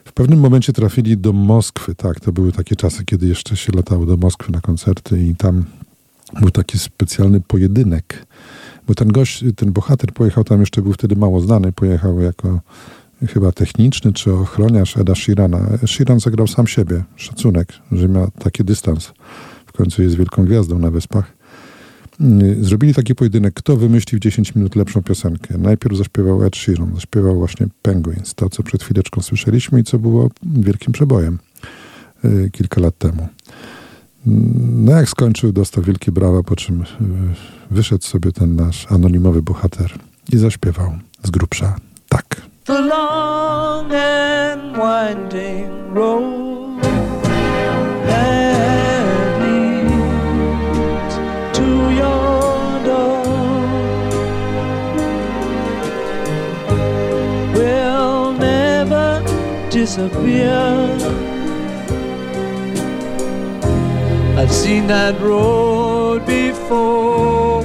W pewnym momencie trafili do Moskwy, tak, to były takie czasy, kiedy jeszcze się latało do Moskwy na koncerty i tam był taki specjalny pojedynek, bo ten gość, ten bohater pojechał tam, jeszcze był wtedy mało znany, pojechał jako chyba techniczny czy ochroniarz Eda Sheerana. Sheeran zagrał sam siebie, szacunek, że ma taki dystans. W końcu jest wielką gwiazdą na Wyspach. Y, Zrobili taki pojedynek, kto wymyślił 10 minut lepszą piosenkę. Najpierw zaśpiewał Ed Sheeran, zaśpiewał właśnie Penguins, to co przed chwileczką słyszeliśmy i co było wielkim przebojem y, kilka lat temu. No jak skończył, dostał wielkie brawa, po czym y, wyszedł sobie ten nasz anonimowy bohater i zaśpiewał z grubsza tak.
The long and winding road that leads to your door will never disappear. I've seen that road before.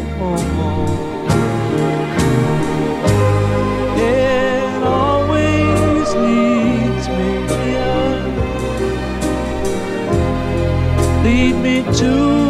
Me to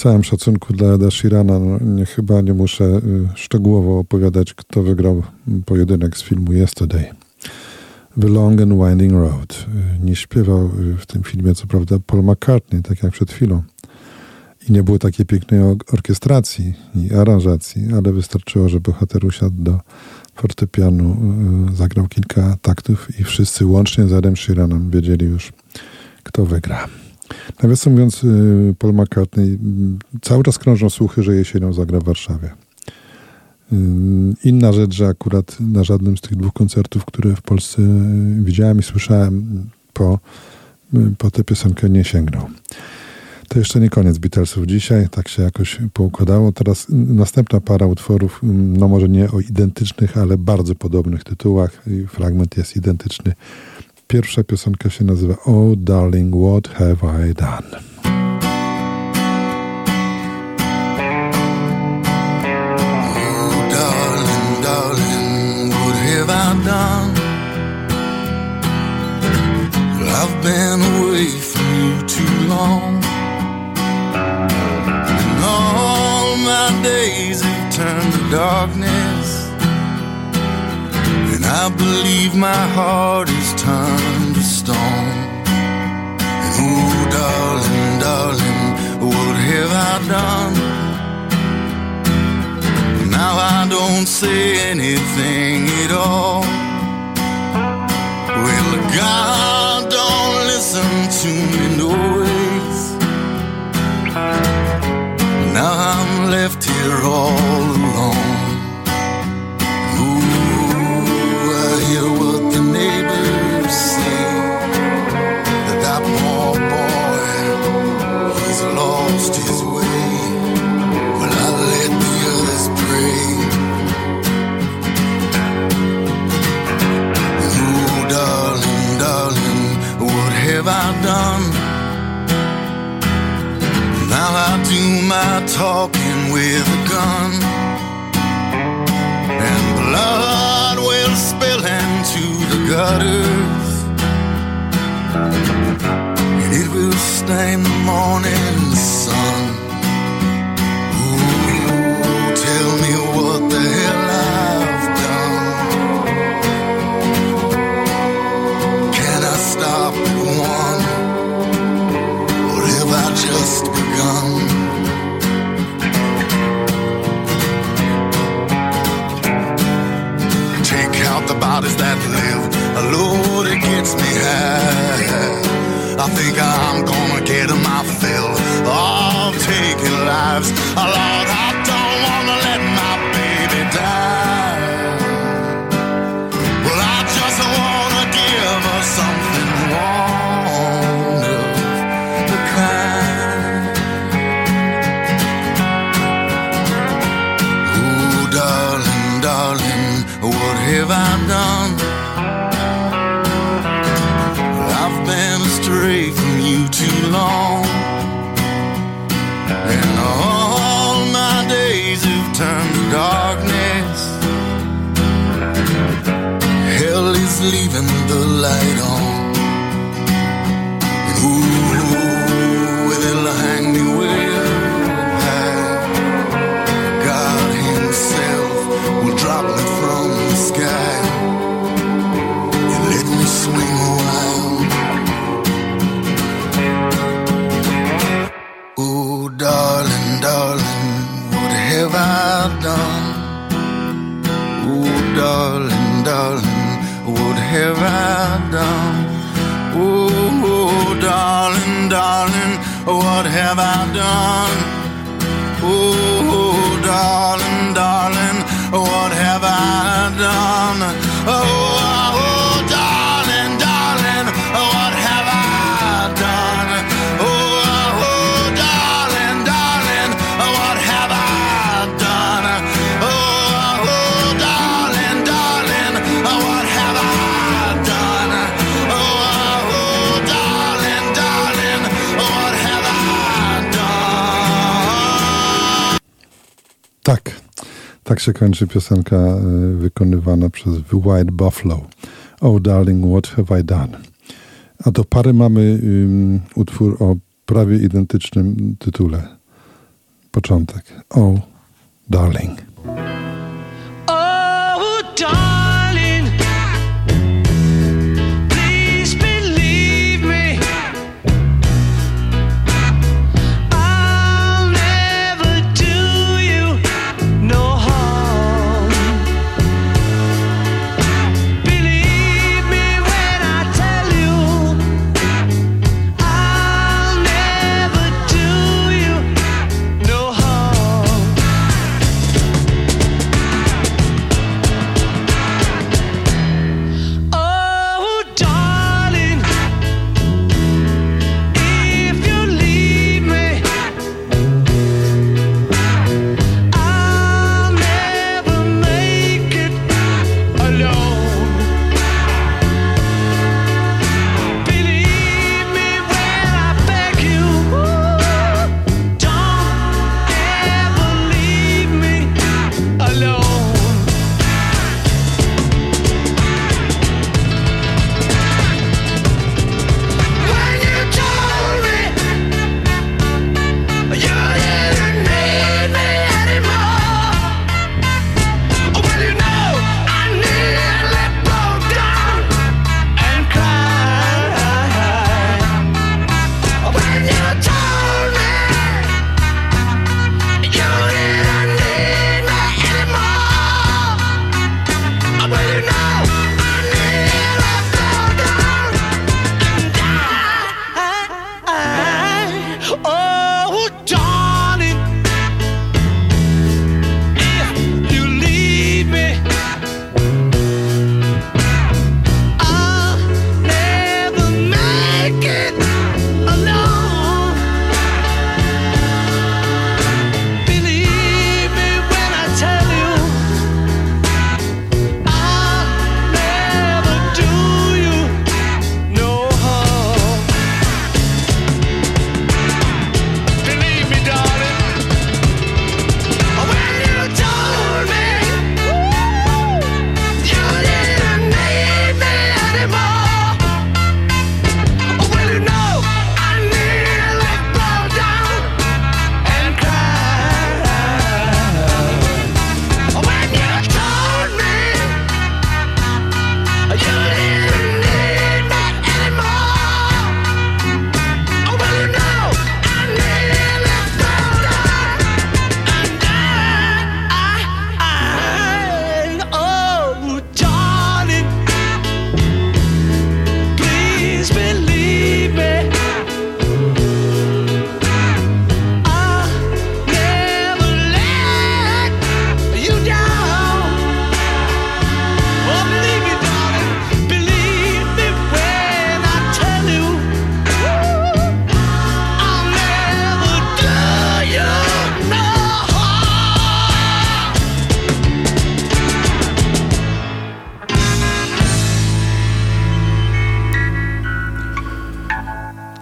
całym szacunku dla Eda Sheerana, no, nie, chyba nie muszę y, szczegółowo opowiadać, kto wygrał pojedynek z filmu Yesterday. The Long and Winding Road. Y, Nie śpiewał y, w tym filmie, co prawda, Paul McCartney, tak jak przed chwilą. I nie było takiej pięknej or- orkiestracji i aranżacji, ale wystarczyło, że bohater usiadł do fortepianu, y, zagrał kilka taktów i wszyscy łącznie z Adam Sheeranem wiedzieli już, kto wygra. Nawiasem mówiąc, y, Paul McCartney, y, cały czas krążą słuchy, że jesienią zagra w Warszawie. Y, Inna rzecz, że akurat na żadnym z tych dwóch koncertów, które w Polsce widziałem i słyszałem, po, po tę piosenkę nie sięgnął. To jeszcze nie koniec Beatlesów dzisiaj, tak się jakoś poukładało. Teraz następna para utworów, no może nie o identycznych, ale bardzo podobnych tytułach. Fragment jest identyczny. Pierwsza piosenka się nazywa Oh
Darling, What Have I Done? darkness. And I believe my heart turned to stone. And oh, darling, darling, what have I done? Now I don't say anything at all. Well, God don't listen to me no ways. Now I'm left here all I done? Now I do my talking with a gun. And blood will spill into the gutters. And it will stain the morning sun. Ooh, tell me what the hell have I done? Oh, darling, darling, what have I done?
Się kończy piosenka y, wykonywana przez The White Buffalo. Oh darling, what have I done? A do pary mamy ym, utwór o prawie identycznym tytule. Początek. Oh, darling,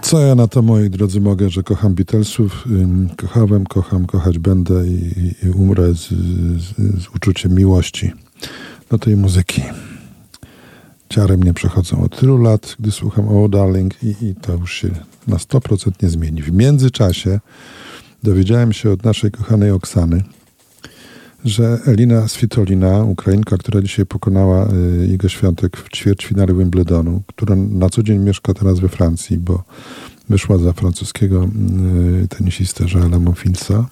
Co ja na to, moi drodzy, mogę, że kocham Beatlesów, kochałem, kocham, kochać będę i, i, umrę z, z, z uczuciem miłości do tej muzyki. Ciary mnie przechodzą od tylu lat, gdy słucham o Darling i, i to już się na 100% nie zmieni. W międzyczasie dowiedziałem się od naszej kochanej Oksany, że Elina Svitolina, Ukrainka, która dzisiaj pokonała y, Igę Świątek w ćwierćfinale Wimbledonu, która na co dzień mieszka teraz we Francji, bo wyszła za francuskiego y, tenisistę Joela Monfilsa.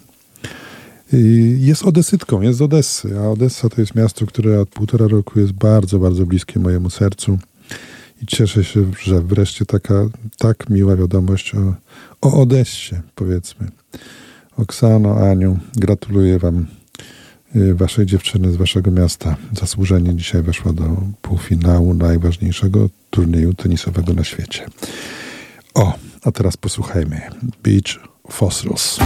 Y, Jest odesytką, jest z Odessy, a Odessa to jest miasto, które od półtora roku jest bardzo, bardzo bliskie mojemu sercu. I cieszę się, że wreszcie taka tak miła wiadomość o, o Odessie, powiedzmy. Oksano, Aniu, gratuluję Wam y, Waszej dziewczyny z Waszego miasta. Zasłużenie dzisiaj weszła do półfinału najważniejszego turnieju tenisowego na świecie. O, a teraz posłuchajmy. Beach Fossils.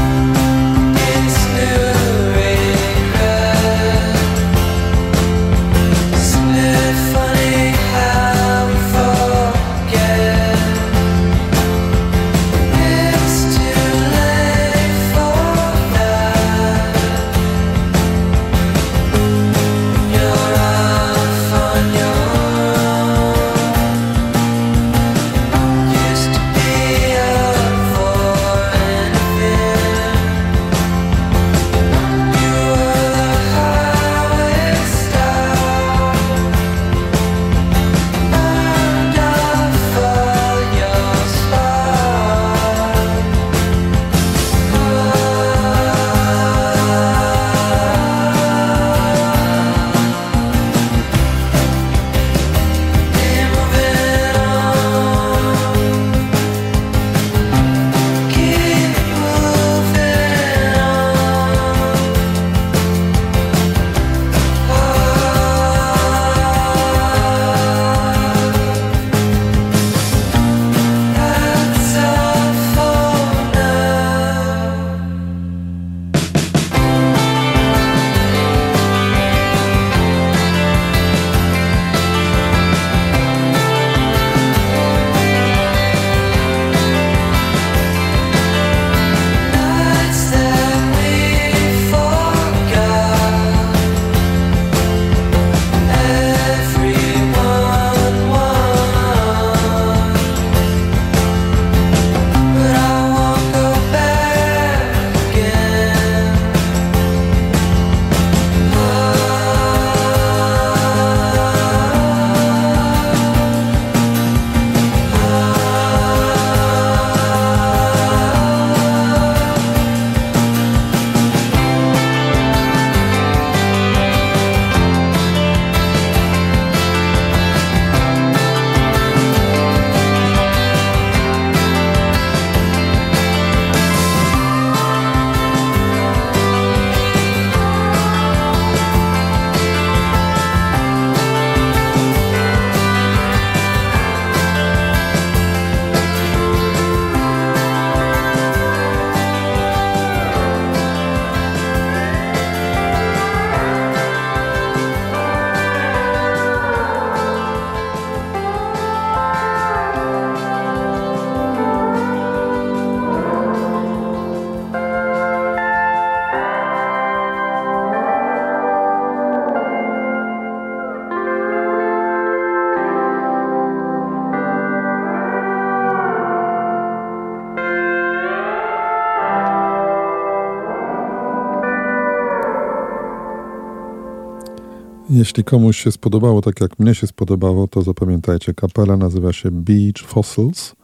Jeśli komuś się spodobało tak jak mnie się spodobało, to zapamiętajcie, kapela nazywa się Beach Fossils,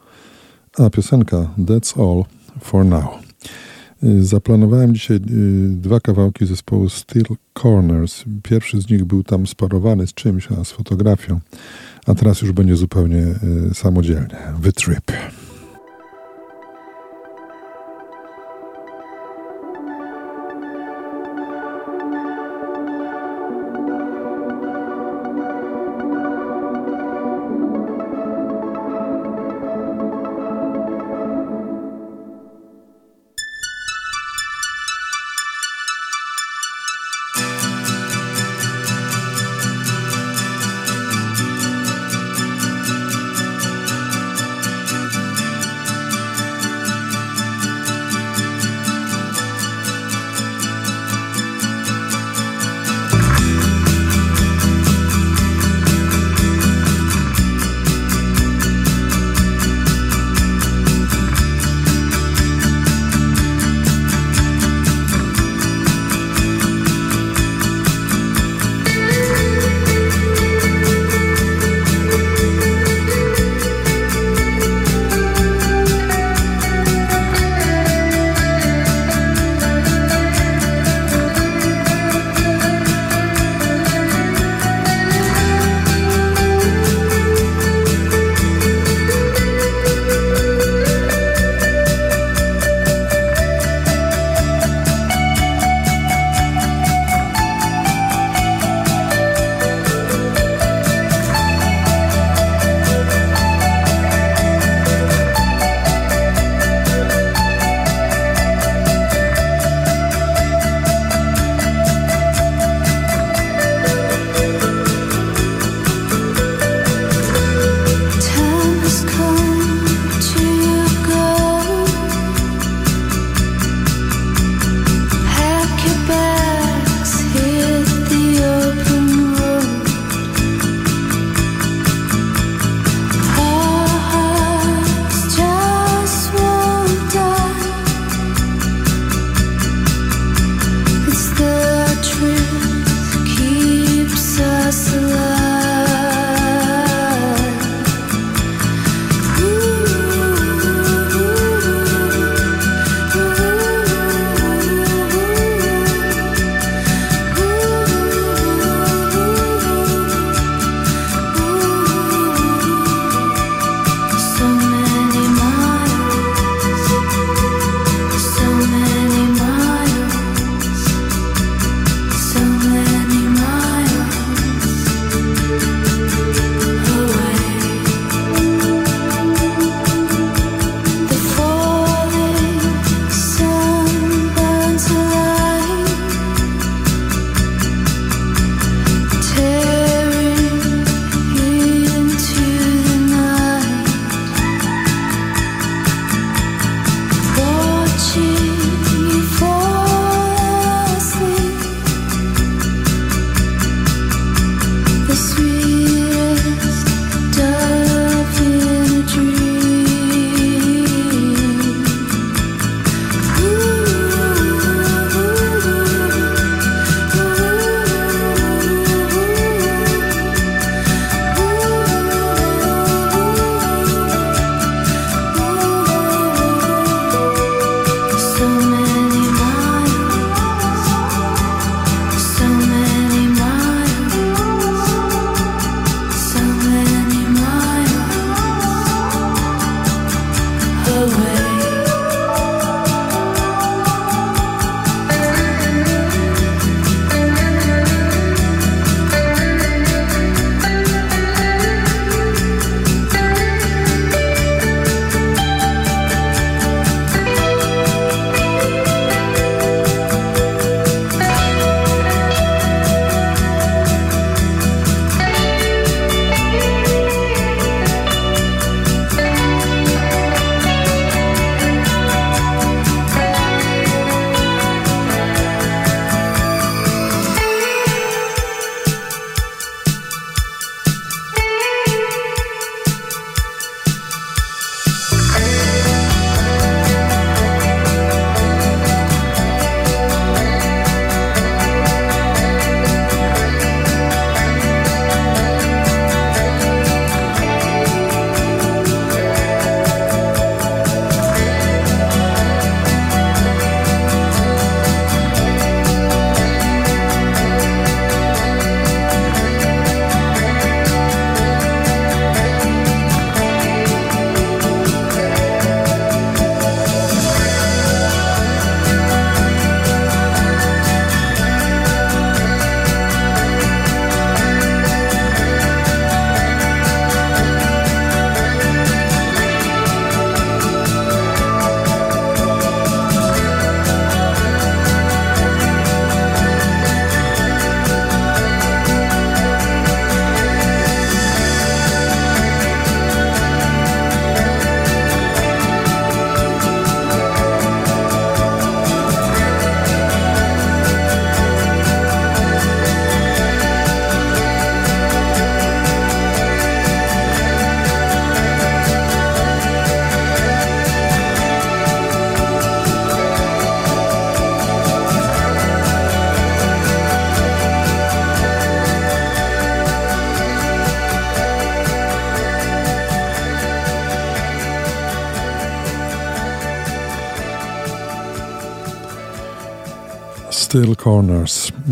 a piosenka That's All For Now. Y, Zaplanowałem dzisiaj y, dwa kawałki zespołu Steel Corners. Pierwszy z nich był tam sparowany z czymś, a z fotografią, a teraz już będzie zupełnie y, samodzielnie. The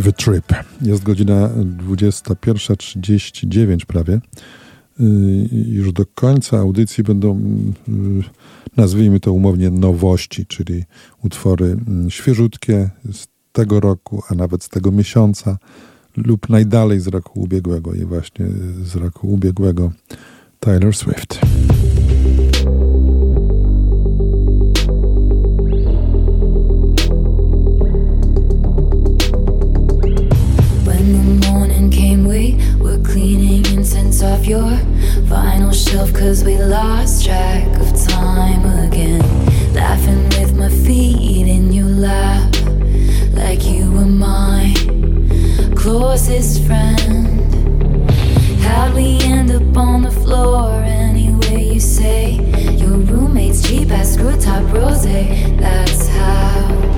The Trip. Jest godzina 21.39 prawie. Y, już do końca audycji będą, y, nazwijmy to umownie, nowości, czyli utwory mm, świeżutkie z tego roku, a nawet z tego miesiąca lub najdalej z roku ubiegłego i właśnie z roku ubiegłego Taylor Swift.
your vinyl shelf cause we lost track of time again. Laughing with my feet in your lap like you were my closest friend. How'd we end up on the floor anyway? You say your roommate's cheap ass screw top rose that's how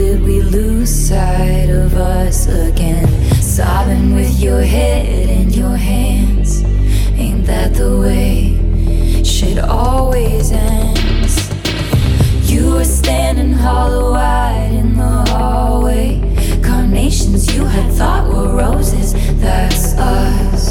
did we lose sight of us again? Sobbing with your head in your hands. Ain't that the way shit always ends? You were standing hollow eyed in the hallway. Carnations you had thought were roses, that's us.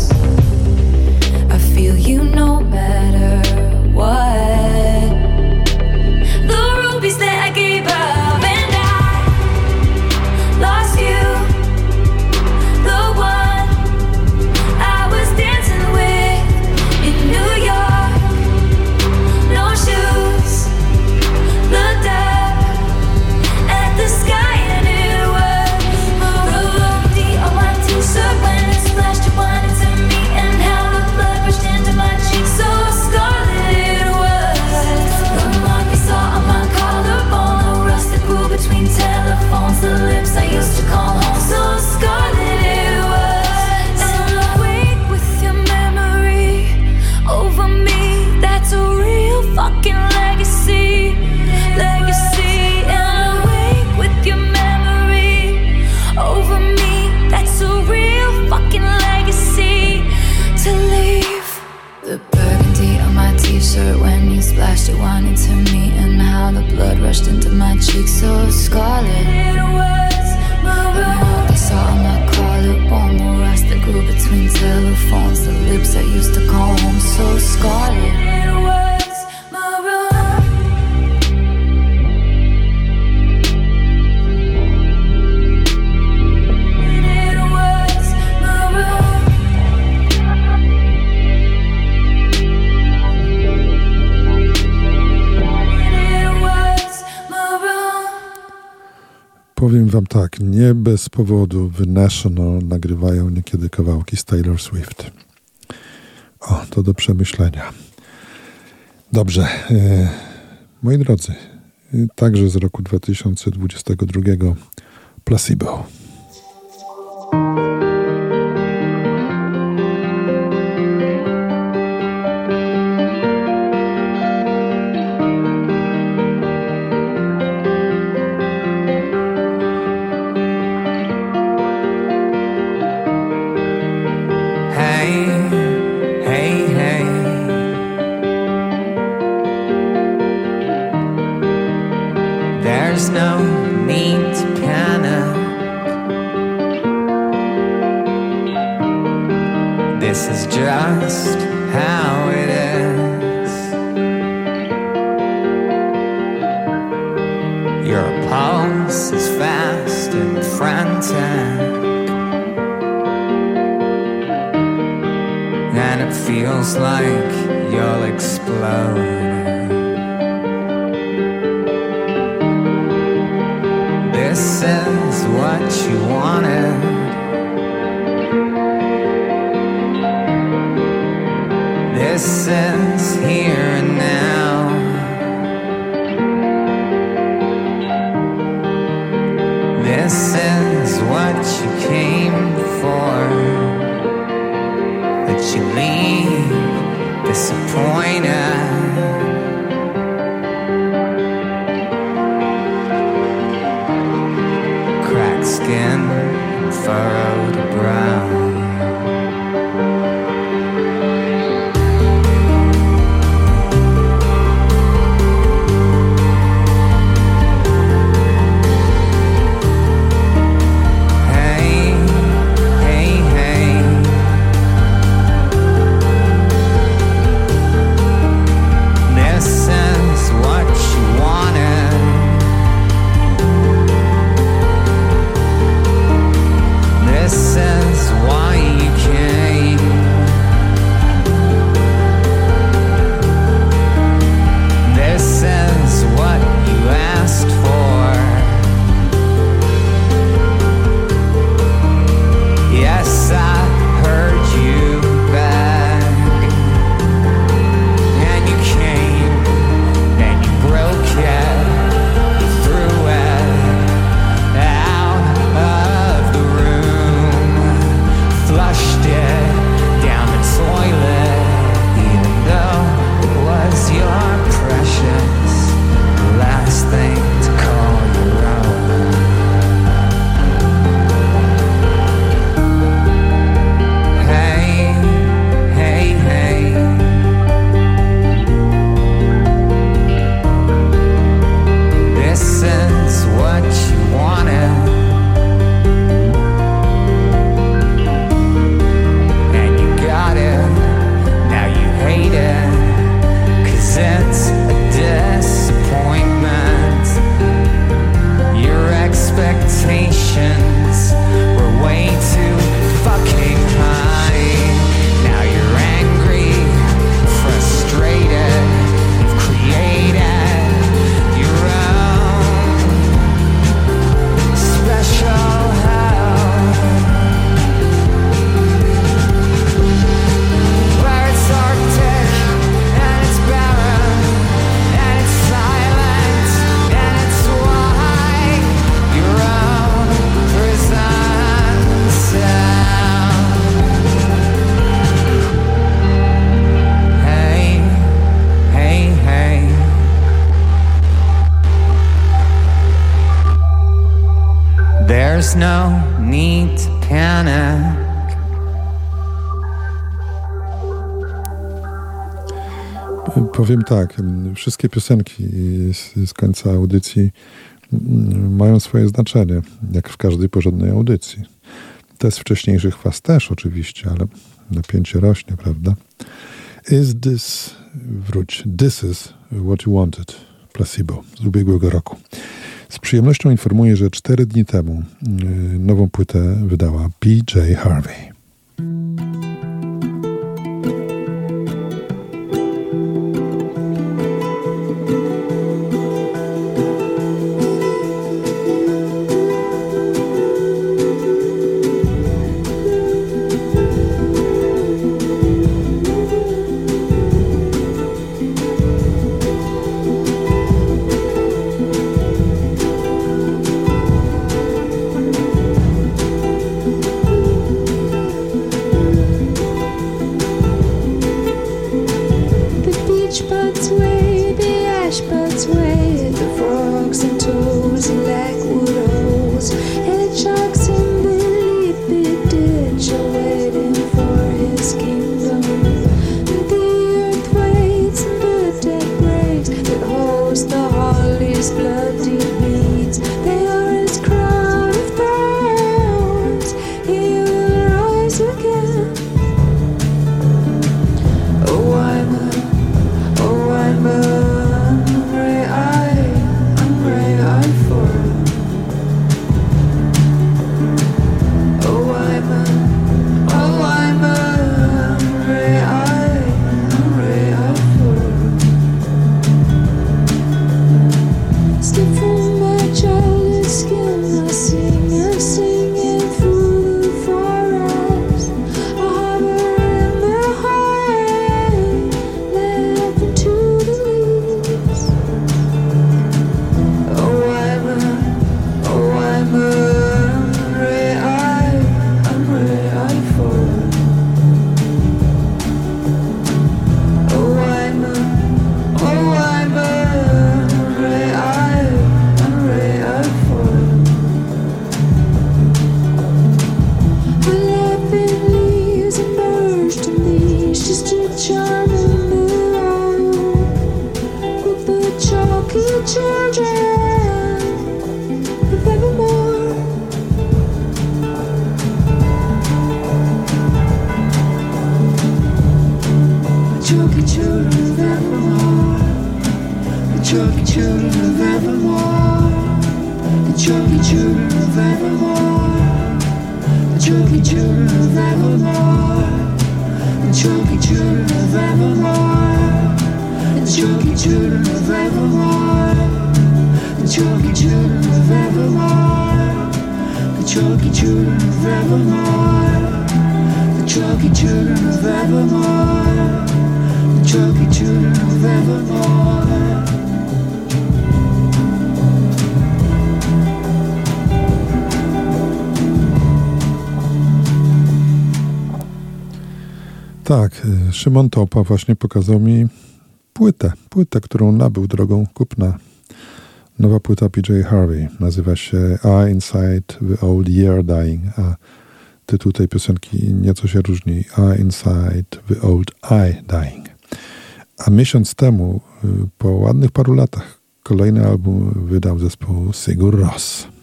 nie bez powodu w National nagrywają niekiedy kawałki z Taylor Swift. O, to do przemyślenia. Dobrze. E, moi drodzy, e, także z roku 2022 Placebo. tak. Wszystkie piosenki z, z końca audycji mm, mają swoje znaczenie, jak w każdej porządnej audycji. Te z wcześniejszych faz też oczywiście, ale napięcie rośnie, prawda? Is this, wróć, this is what you wanted, placebo z ubiegłego roku. Z przyjemnością informuję, że cztery dni temu mm, nową płytę wydała PJ Harvey. Szymon Topa właśnie pokazał mi płytę, płytę, którą nabył drogą kupna. Nowa płyta PJ Harvey nazywa się I Inside the Old Year Dying, a tytuł tej piosenki nieco się różni. I Inside the Old I Dying. A miesiąc temu, y, po ładnych paru latach, kolejny album wydał zespół Sigur Rós.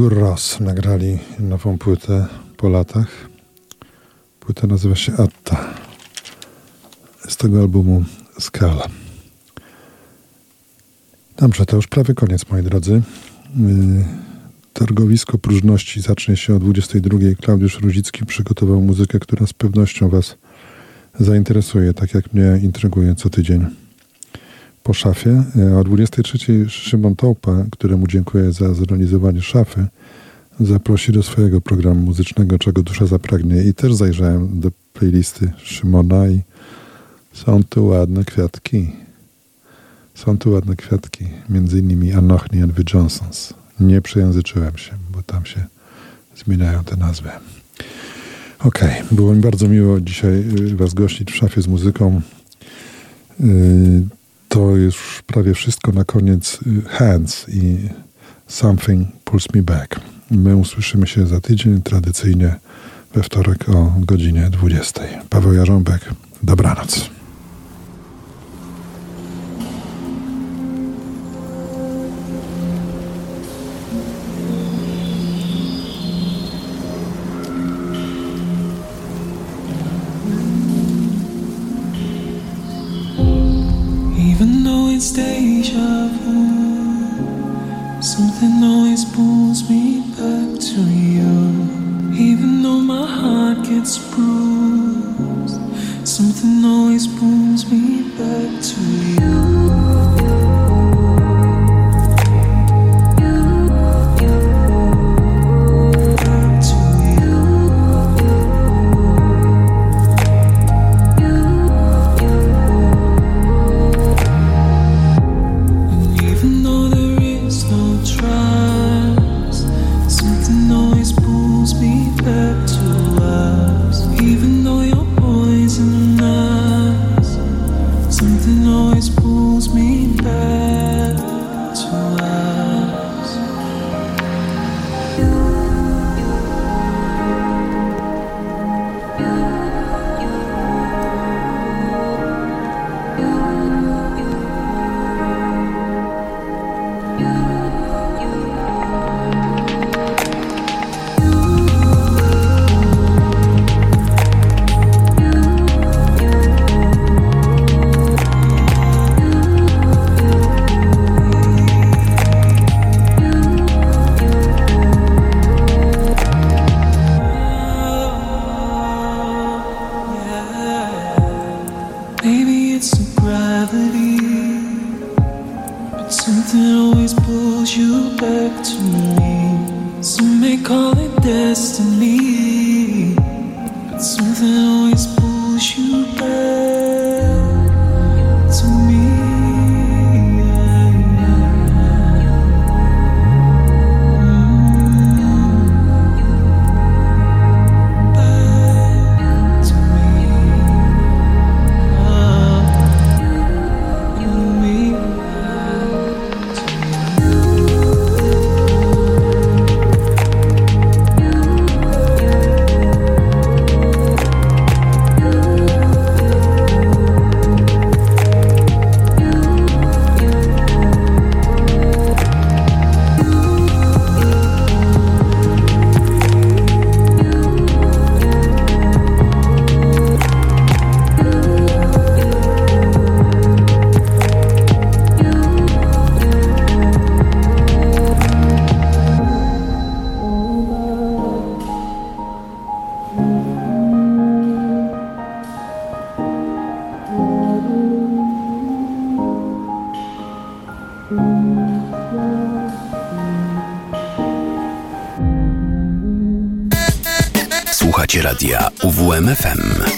Sigur Ros nagrali nową płytę po latach. Płyta nazywa się Atta. Z tego albumu Skala. Dobrze, to już prawie koniec, moi drodzy. Yy, targowisko próżności zacznie się o 22. Klaudiusz Ruzicki przygotował muzykę, która z pewnością Was zainteresuje, tak jak mnie intryguje co tydzień po szafie. E, o 23 Szymon Tołpa, któremu dziękuję za zorganizowanie szafy, zaprosi do swojego programu muzycznego Czego Dusza Zapragnie i też zajrzałem do playlisty Szymona i są tu ładne kwiatki. Są tu ładne kwiatki, między innymi Anochni and the Johnsons. Nie przejęzyczyłem się, bo tam się zmieniają te nazwy. Okej, okay. było mi bardzo miło dzisiaj y, Was gościć w szafie z muzyką. To już prawie wszystko na koniec y, Hands i Something Pulls Me Back. My usłyszymy się za tydzień, tradycyjnie we wtorek o godzinie 20. Paweł Jarząbek, dobranoc.
Słuchacie